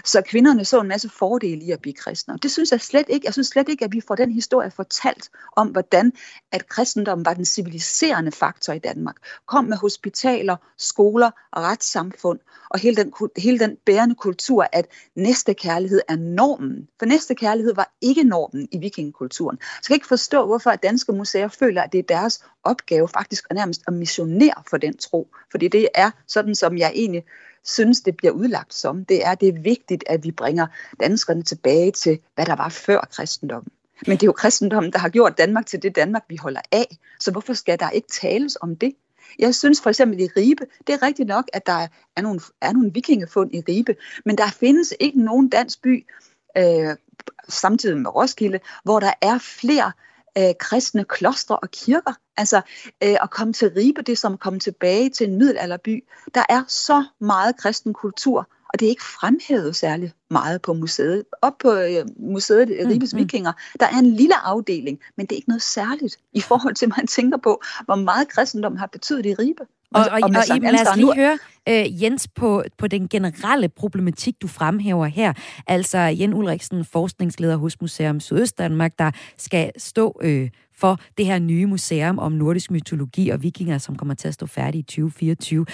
[SPEAKER 6] Så kvinderne så en masse fordele i at blive kristne, og det synes jeg slet ikke, jeg synes slet ikke, at vi får den historie fortalt om, hvordan at kristendommen var den civiliserende faktor i Danmark. Kom med hospitaler, skoler og retssamfund, og hele den, hele den bærende kultur, at næste kærlighed er normen. For næste kærlighed var ikke normen i vikingekulturen. Så jeg kan ikke forstå, hvorfor danske museer føler, at det er deres opgave faktisk at nærmest at missionere for den tro. Fordi det er sådan, som jeg egentlig synes, det bliver udlagt som. Det er, det er vigtigt, at vi bringer danskerne tilbage til, hvad der var før kristendommen. Men det er jo kristendommen, der har gjort Danmark til det Danmark, vi holder af. Så hvorfor skal der ikke tales om det? Jeg synes for eksempel i Ribe, det er rigtigt nok, at der er nogle, er nogle vikingefund i Ribe, men der findes ikke nogen dansk by, øh, samtidig med Roskilde, hvor der er flere øh, kristne klostre og kirker. Altså øh, at komme til Ribe, det er som at komme tilbage til en middelalderby. Der er så meget kristen kultur, og det er ikke fremhævet særlig meget på museet. Op på øh, museet mm, Ribes mm. Vikinger, der er en lille afdeling, men det er ikke noget særligt i forhold til, at man tænker på, hvor meget kristendom har betydet i Ribe.
[SPEAKER 3] Og, og, og, og Iben, lad os lige høre, uh, Jens, på, på den generelle problematik, du fremhæver her. Altså Jens Ulriksen, forskningsleder hos Museum Sydøstdanmark, der skal stå uh, for det her nye museum om nordisk mytologi og vikinger, som kommer til at stå færdig i 2024.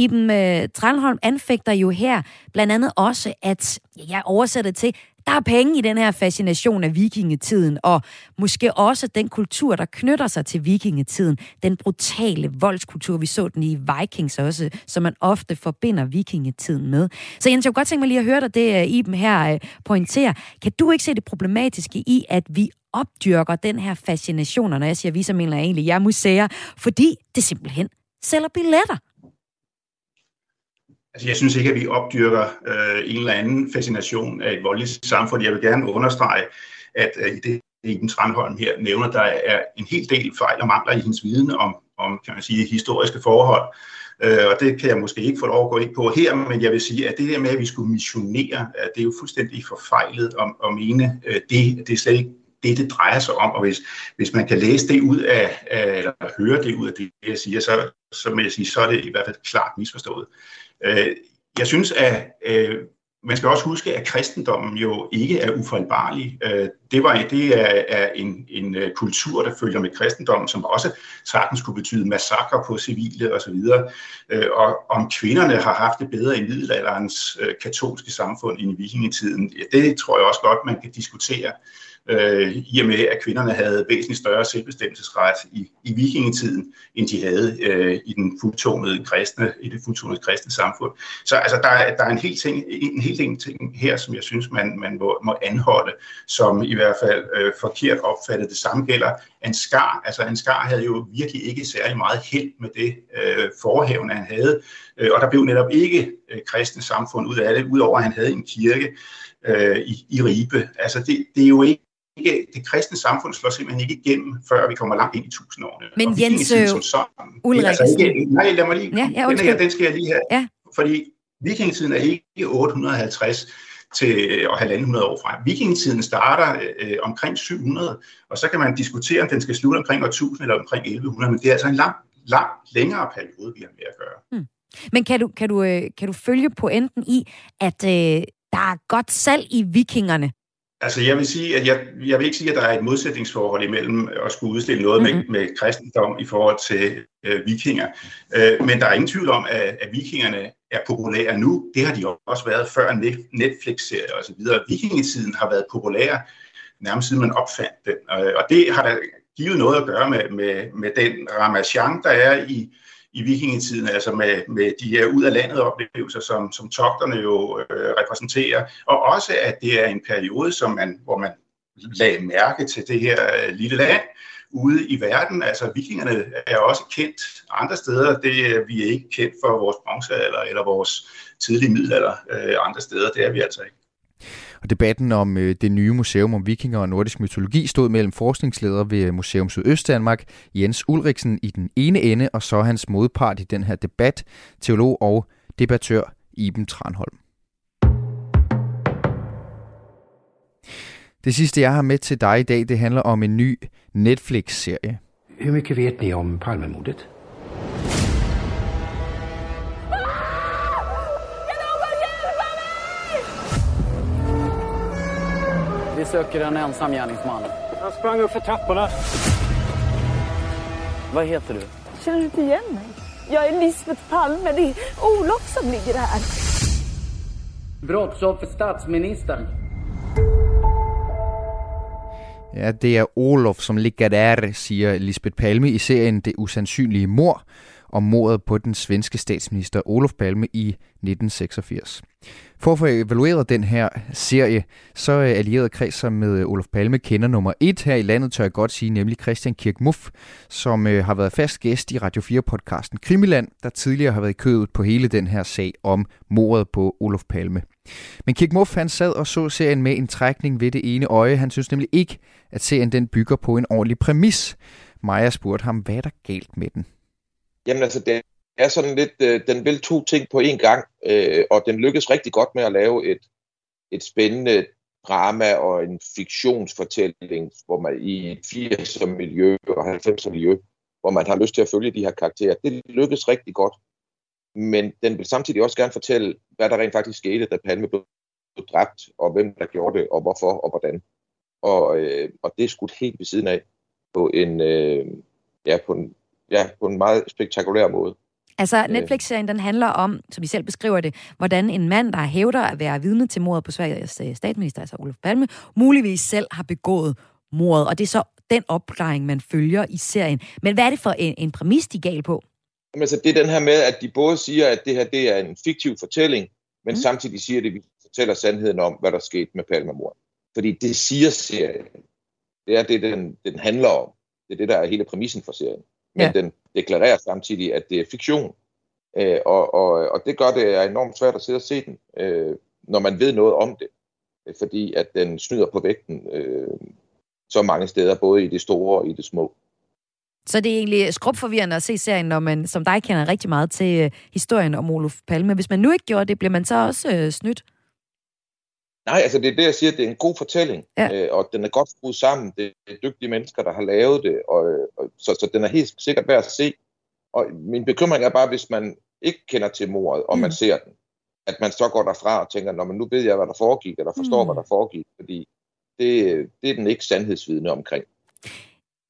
[SPEAKER 3] Iben øh, Tranholm anfægter jo her blandt andet også, at jeg oversætter til, der er penge i den her fascination af vikingetiden, og måske også den kultur, der knytter sig til vikingetiden. Den brutale voldskultur, vi så den i Vikings også, som man ofte forbinder vikingetiden med. Så Jens, jeg kunne godt tænke mig lige at høre dig det, øh, Iben her øh, pointerer. Kan du ikke se det problematiske i, at vi opdyrker den her fascination, og når jeg siger vi, så mener jeg egentlig, jeg museer, fordi det simpelthen sælger billetter.
[SPEAKER 7] Altså, jeg synes ikke, at vi opdyrker øh, en eller anden fascination af et voldeligt samfund. Jeg vil gerne understrege, at øh, i det, Iben Trandholm her nævner, der er en hel del fejl og mangler i hendes viden om, om kan man sige, historiske forhold. Øh, og det kan jeg måske ikke få lov at gå ind på her, men jeg vil sige, at det der med, at vi skulle missionere, at det er jo fuldstændig forfejlet om at mene øh, det. Det er slet ikke det, det drejer sig om. Og hvis, hvis man kan læse det ud af, eller høre det ud af det, jeg siger, så, så må jeg sige, så er det i hvert fald klart misforstået. Øh, jeg synes, at øh, man skal også huske, at kristendommen jo ikke er ufejlbarlig. Øh, det, var, det er, er en, en øh, kultur, der følger med kristendommen, som også sagtens kunne betyde massakre på civile osv. Øh, og om kvinderne har haft det bedre i middelalderens øh, katolske samfund end i vikingetiden, det tror jeg også godt, man kan diskutere øh, i og med, at kvinderne havde væsentligt større selvbestemmelsesret i, i vikingetiden, end de havde øh, i den fuldtonede kristne, i det fuldtonede kristne samfund. Så altså, der, der er en hel ting, en hel ting, ting her, som jeg synes, man, man må, må anholde, som i hvert fald øh, forkert opfattet. Det samme gælder Ansgar. Altså Ansgar havde jo virkelig ikke særlig meget held med det øh, forhævne, han havde, øh, og der blev netop ikke øh, kristne samfund ud af det, udover at han havde en kirke øh, i, i Ribe. Altså det, det er jo ikke ikke, det kristne samfund slår simpelthen ikke igennem, før vi kommer langt ind i tusindårene.
[SPEAKER 3] Men og Jens øh, som sådan, altså ikke,
[SPEAKER 7] Nej, lad mig lige, ja, ja, den, her, den skal jeg lige have. Ja. Fordi vikingetiden er ikke 850 til og 1.500 år frem. Vikingetiden starter øh, omkring 700, og så kan man diskutere, om den skal slutte omkring år 1000 eller omkring 1100, men det er altså en lang, lang længere periode, vi har med at gøre. Hmm.
[SPEAKER 3] Men kan du, kan, du, øh, kan du følge pointen i, at øh, der er godt salg i vikingerne?
[SPEAKER 7] Altså jeg vil sige, at jeg, jeg vil ikke sige, at der er et modsætningsforhold imellem at skulle udstille noget mm-hmm. med, med kristendom i forhold til øh, vikinger. Øh, men der er ingen tvivl om, at, at vikingerne er populære nu. Det har de også været før Netflix-serier osv. Vikingetiden har været populær nærmest siden man opfandt den. Og det har da givet noget at gøre med, med, med den ramachan, der er i, i vikingetiden, altså med, med de her ud af landet oplevelser, som, som togterne jo øh, repræsenterer, og også at det er en periode, som man, hvor man lagde mærke til det her øh, lille land ude i verden. Altså vikingerne er også kendt andre steder. Det er vi er ikke kendt for vores bronzealder eller vores tidlige middelalder øh, andre steder. Det er vi altså ikke.
[SPEAKER 1] Og debatten om øh, det nye museum om vikinger og nordisk mytologi stod mellem forskningsleder ved øh, Museum Sydøstdanmark, Jens Ulriksen, i den ene ende, og så hans modpart i den her debat, teolog og debattør Iben Tranholm. Det sidste, jeg har med til dig i dag, det handler om en ny Netflix-serie.
[SPEAKER 8] Hur mycket vet ni om Palmemordet?
[SPEAKER 9] Vi söker en ensam gärningsman.
[SPEAKER 10] Han sprang upp för trapporna.
[SPEAKER 9] Vad heter du?
[SPEAKER 11] Känner du inte igen mig? Jag är Lisbeth Palme. Det är Olof som ligger här.
[SPEAKER 9] Brottsoffer statsministern.
[SPEAKER 1] Ja, det er Olof, som ligger der, siger Lisbeth Palme i serien Det usandsynlige mor om mordet på den svenske statsminister Olof Palme i 1986. For at få evalueret den her serie, så er allieret kreds med øh, Olof Palme kender nummer et her i landet, tør jeg godt sige, nemlig Christian Kirk Muff, som øh, har været fast gæst i Radio 4-podcasten Krimiland, der tidligere har været i kødet på hele den her sag om mordet på Olof Palme. Men Kirk Muff han sad og så serien med en trækning ved det ene øje. Han synes nemlig ikke, at serien den bygger på en ordentlig præmis. Maja spurgte ham, hvad er der galt med den?
[SPEAKER 12] Jamen altså, det er sådan lidt, øh, den vil to ting på én gang, øh, og den lykkes rigtig godt med at lave et, et spændende drama og en fiktionsfortælling, hvor man i et 80'er miljø og 90'er miljø, hvor man har lyst til at følge de her karakterer. Det lykkes rigtig godt. Men den vil samtidig også gerne fortælle, hvad der rent faktisk skete, da Palme blev dræbt, og hvem der gjorde det, og hvorfor, og hvordan. Og, øh, og det er skudt helt ved siden af på en, øh, ja, på en, ja, på en meget spektakulær måde.
[SPEAKER 3] Altså, Netflix-serien, den handler om, som I selv beskriver det, hvordan en mand, der hævder at være vidne til mordet på Sveriges øh, statsminister, altså Olof Palme, muligvis selv har begået mordet. Og det er så den opklaring, man følger i serien. Men hvad er det for en, en præmis, de gal på?
[SPEAKER 12] Jamen, altså, det er den her med, at de både siger, at det her det er en fiktiv fortælling, men mm. samtidig siger det, at vi fortæller sandheden om, hvad der skete med Palmemordet. Fordi det siger serien. Det er det, den, den handler om. Det er det, der er hele præmissen for serien. Men ja. den deklarerer samtidig, at det er fiktion. Øh, og, og, og det gør det er enormt svært at sidde og se den, øh, når man ved noget om det. Fordi at den snyder på vægten øh, så mange steder, både i det store og i det små.
[SPEAKER 3] Så det er egentlig skrubforvirrende at se serien, når man som dig kender rigtig meget til øh, historien om Olof Palme. Hvis man nu ikke gjorde det, bliver man så også øh, snydt?
[SPEAKER 12] Nej, altså det er det, jeg siger, det er en god fortælling, ja. øh, og den er godt skruet sammen. Det er dygtige mennesker, der har lavet det, og, og, så, så den er helt sikkert værd at se. Og min bekymring er bare, hvis man ikke kender til mordet, og mm. man ser den, at man så går derfra og tænker, Nå, men nu ved jeg, hvad der foregik, eller forstår, mm. hvad der foregik, fordi det, det er den ikke sandhedsvidende omkring.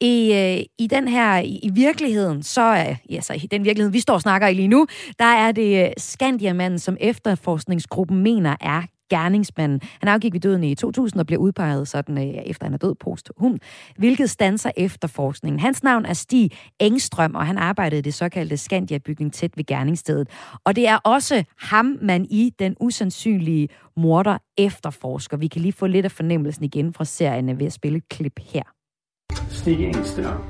[SPEAKER 3] I, øh, I den her, i, i virkeligheden, så er, ja, så i den virkelighed, vi står og snakker i lige nu, der er det øh, Skandiamanden, som efterforskningsgruppen mener er gerningsmanden. Han afgik ved døden i 2000 og blev udpeget sådan, øh, efter han er død posthum, hvilket stanser efterforskningen. Hans navn er Stig Engstrøm, og han arbejdede i det såkaldte Skandia-bygning tæt ved gerningsstedet. Og det er også ham, man i den usandsynlige morder efterforsker. Vi kan lige få lidt af fornemmelsen igen fra serien ved at spille et klip her.
[SPEAKER 8] Stig Engström.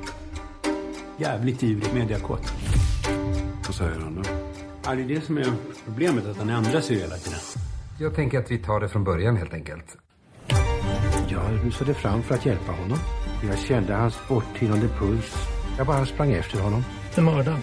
[SPEAKER 8] Jävligt ivrig mediakåt.
[SPEAKER 13] Vad säger han då?
[SPEAKER 8] Ja, det är det som är problemet, att han ändrar sig hela tiden.
[SPEAKER 13] Jag tänker att vi tar det från början helt enkelt.
[SPEAKER 8] Jag rusade fram för att hjälpa honom. Jag kände hans borttynande puls. Jag bara sprang efter honom.
[SPEAKER 10] Det mördaren.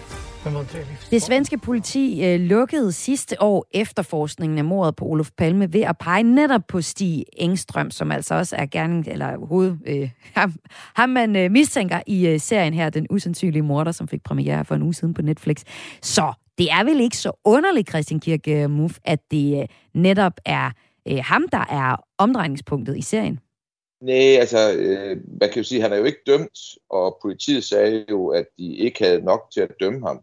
[SPEAKER 3] Det svenske politi øh, lukkede sidste år efterforskningen af mordet på Olof Palme ved at pege netop på Stig Engstrøm, som altså også er gerning, eller hoved, øh, ham, ham man øh, mistænker i øh, serien her, Den usandsynlige morder, som fik premiere for en uge siden på Netflix. Så det er vel ikke så underligt, Christian Kirke Muff, at det øh, netop er øh, ham, der er omdrejningspunktet i serien.
[SPEAKER 12] Nej, altså, øh, man kan jo sige, at han er jo ikke dømt, og politiet sagde jo, at de ikke havde nok til at dømme ham.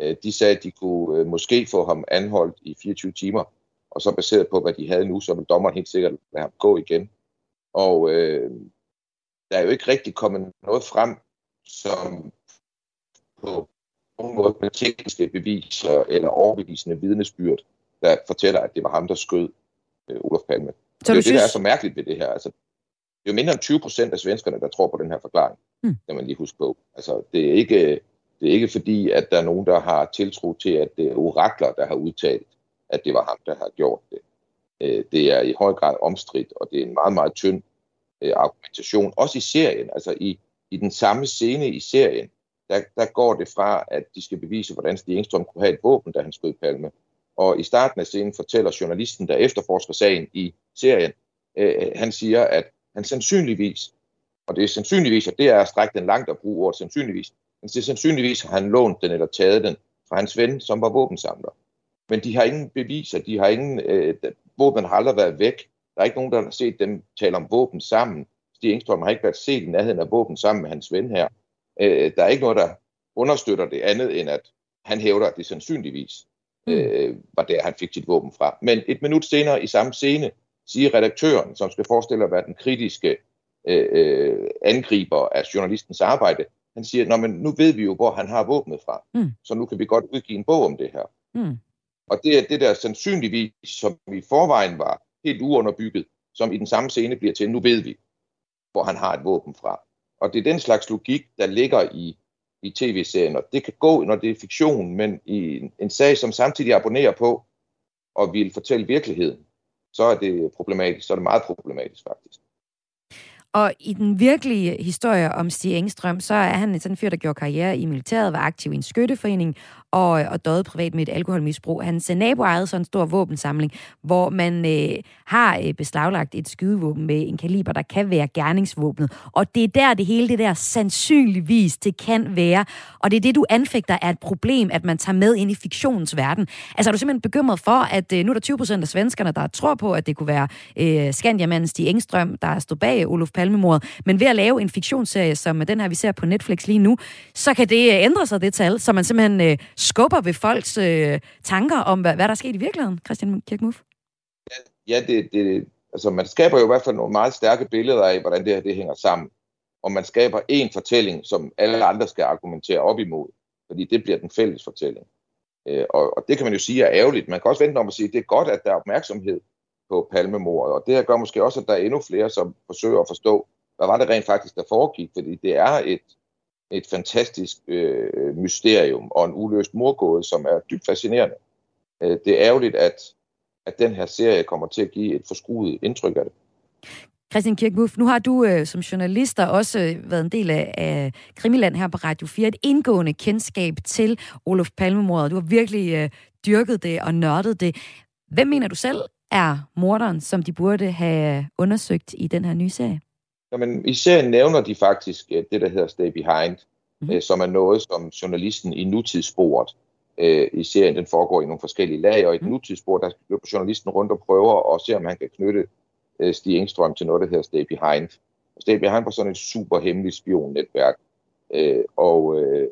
[SPEAKER 12] Øh, de sagde, at de kunne øh, måske få ham anholdt i 24 timer, og så baseret på, hvad de havde nu, så vil dommeren helt sikkert lade ham gå igen. Og øh, der er jo ikke rigtig kommet noget frem, som på nogen måde med tekniske beviser eller overbevisende vidnesbyrd, der fortæller, at det var ham, der skød øh, Olof Palme. Så det er jo synes... det, der er så mærkeligt ved det her. Altså, det er jo mindre end 20 procent af svenskerne, der tror på den her forklaring, mm. kan man lige huske på. Altså, det er ikke, det er ikke fordi, at der er nogen, der har tiltro til, at det er orakler, der har udtalt, at det var ham, der har gjort det. Øh, det er i høj grad omstridt, og det er en meget, meget tynd øh, argumentation. Også i serien, altså i, i den samme scene i serien, der, der går det fra, at de skal bevise, hvordan Stig Engstrøm kunne have et våben, da han skød Palme. Og i starten af scenen fortæller journalisten, der efterforsker sagen i serien, øh, han siger, at han sandsynligvis, og det er sandsynligvis, at det er at strække den langt at bruge ordet sandsynligvis, men det er sandsynligvis, har han lånt den eller taget den fra hans ven, som var våbensamler. Men de har ingen beviser, de har ingen, øh, våben har aldrig været væk. Der er ikke nogen, der har set dem tale om våben sammen. Stig Engstrøm har ikke været set i nærheden af våben sammen med hans ven her. Øh, der er ikke noget, der understøtter det andet, end at han hævder, at det sandsynligvis øh, var der, han fik sit våben fra. Men et minut senere i samme scene siger redaktøren, som skal forestille at være den kritiske øh, øh angriber af journalistens arbejde, han siger, Nå, men nu ved vi jo, hvor han har våbnet fra, mm. så nu kan vi godt udgive en bog om det her. Mm. Og det er det der sandsynligvis, som i forvejen var helt uunderbygget, som i den samme scene bliver til, nu ved vi, hvor han har et våben fra. Og det er den slags logik, der ligger i, i tv-serien, og det kan gå, når det er fiktion, men i en, en sag, som samtidig abonnerer på og vil fortælle virkeligheden, så er det problematisk, så er det meget problematisk faktisk.
[SPEAKER 3] Og i den virkelige historie om Stig Engstrøm, så er han sådan en fyr, der gjorde karriere i militæret, var aktiv i en skytteforening og, og døde privat med et alkoholmisbrug. Hans nabo ejede så en stor våbensamling, hvor man øh, har øh, beslaglagt et skydevåben med en kaliber, der kan være gerningsvåbnet. Og det er der det hele, det der sandsynligvis, det kan være. Og det er det, du anfægter er et problem, at man tager med ind i fiktionens verden. Altså er du simpelthen bekymret for, at øh, nu er der 20 procent af svenskerne, der tror på, at det kunne være øh, Skandiamanden Stig Engstrøm, der stod bag Olof Palmemordet. Men ved at lave en fiktionsserie, som den her, vi ser på Netflix lige nu, så kan det øh, ændre sig, det tal, så man simpelthen øh, skubber ved folks øh, tanker om, hvad, hvad der er sket i virkeligheden, Christian Kirkmuff?
[SPEAKER 12] Ja, ja det, det, altså man skaber jo i hvert fald nogle meget stærke billeder af, hvordan det her det hænger sammen. Og man skaber en fortælling, som alle andre skal argumentere op imod, fordi det bliver den fælles fortælling. Øh, og, og det kan man jo sige er ærgerligt. Man kan også vente om at sige, at det er godt, at der er opmærksomhed på palmemordet, og det her gør måske også, at der er endnu flere, som forsøger at forstå, hvad var det rent faktisk, der foregik, fordi det er et, et fantastisk øh, mysterium og en uløst morgåde, som er dybt fascinerende. Øh, det er ærgerligt, at, at den her serie kommer til at give et forskruet indtryk af det.
[SPEAKER 3] Christian Kirkmuff, nu har du øh, som journalist også øh, været en del af, af Krimiland her på Radio 4, et indgående kendskab til Olof Palmemordet. Du har virkelig øh, dyrket det og nørdet det. Hvem mener du selv er morderen, som de burde have undersøgt i den her nye serie?
[SPEAKER 12] Jamen, i serien nævner de faktisk øh, det, der hedder Stay Behind, mm-hmm. som er noget, som journalisten i nutidssporet øh, i serien, den foregår i nogle forskellige lag, og i mhm. nutidsspor, der løber journalisten rundt og prøver at se, om han kan knytte øh, Stig Engstrøm til noget, der hedder Stay Behind. Stay Behind var sådan et super hemmeligt spionnetværk, øh, og øh,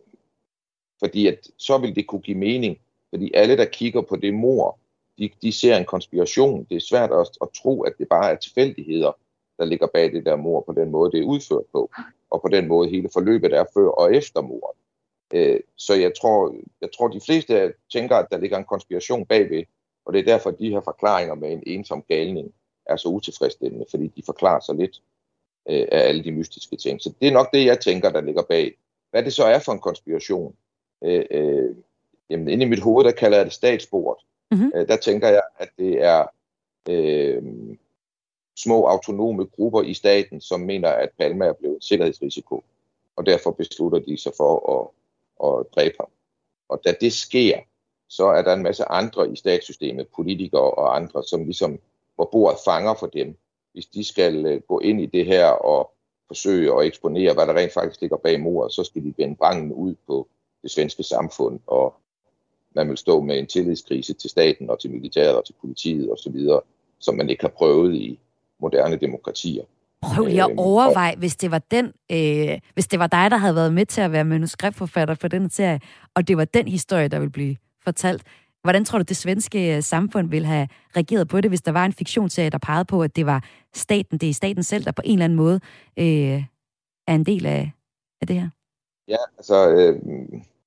[SPEAKER 12] fordi at så vil det kunne give mening, fordi alle, der kigger på det mor, de, de ser en konspiration. Det er svært at, at tro, at det bare er tilfældigheder, der ligger bag det der mor på den måde, det er udført på, og på den måde hele forløbet er før og efter mordet. Øh, så jeg tror, jeg tror, de fleste tænker, at der ligger en konspiration bagved, og det er derfor, at de her forklaringer med en ensom galning er så utilfredsstillende, fordi de forklarer sig lidt øh, af alle de mystiske ting. Så det er nok det, jeg tænker, der ligger bag. Hvad det så er for en konspiration? Øh, øh, jamen, inde i mit hoved, der kalder jeg det statsbordet. Mm-hmm. Øh, der tænker jeg, at det er øh, små autonome grupper i staten, som mener, at Palma er blevet en sikkerhedsrisiko, og derfor beslutter de sig for at, at dræbe ham. Og da det sker, så er der en masse andre i statssystemet, politikere og andre, som ligesom, hvor bordet fanger for dem, hvis de skal øh, gå ind i det her og forsøge at eksponere, hvad der rent faktisk ligger bag mordet, så skal de vende branden ud på det svenske samfund, og man vil stå med en tillidskrise til staten og til militæret og til politiet osv., som man ikke har prøvet i moderne demokratier.
[SPEAKER 3] Prøv lige at øhm, overveje, hvis det var den, øh, hvis det var dig, der havde været med til at være manuskriptforfatter for den serie, og det var den historie, der ville blive fortalt. Hvordan tror du, det svenske øh, samfund ville have reageret på det, hvis der var en fiktionsserie, der pegede på, at det var staten, det er staten selv, der på en eller anden måde øh, er en del af, af det her?
[SPEAKER 12] Ja, altså, øh,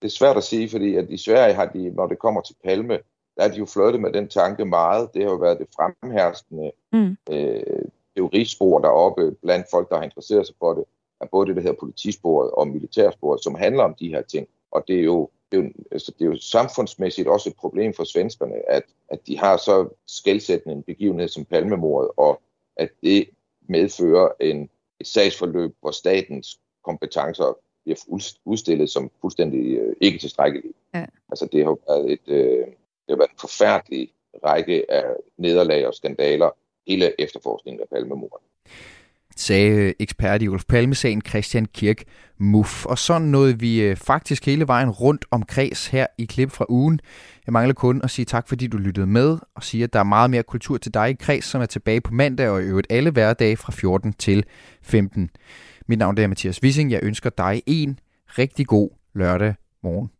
[SPEAKER 12] det er svært at sige, fordi at i Sverige har de, når det kommer til Palme, der er de jo flirtet med den tanke meget. Det har jo været det fremherskende mm. øh, teorispor deroppe blandt folk, der har interesseret sig for det, er både det, der hedder politisporet og militærsporet, som handler om de her ting. Og det er jo, det, er jo, altså, det er jo samfundsmæssigt også et problem for svenskerne, at, at de har så skældsættende en begivenhed som palmemordet, og at det medfører en, et sagsforløb, hvor statens kompetencer bliver udstillet som fuldstændig øh, ikke tilstrækkelige. Ja. Altså det har været et, øh, det har været en forfærdelig række af nederlag og skandaler hele efterforskningen af palmemordet
[SPEAKER 1] sagde øh, ekspert i Ulf Palmesagen Christian Kirk Muff. Og sådan nåede vi øh, faktisk hele vejen rundt om kreds her i klip fra ugen. Jeg mangler kun at sige tak, fordi du lyttede med, og sige, at der er meget mere kultur til dig i kreds, som er tilbage på mandag og i øvrigt alle hverdage fra 14 til 15. Mit navn er Mathias Wissing. Jeg ønsker dig en rigtig god lørdag morgen.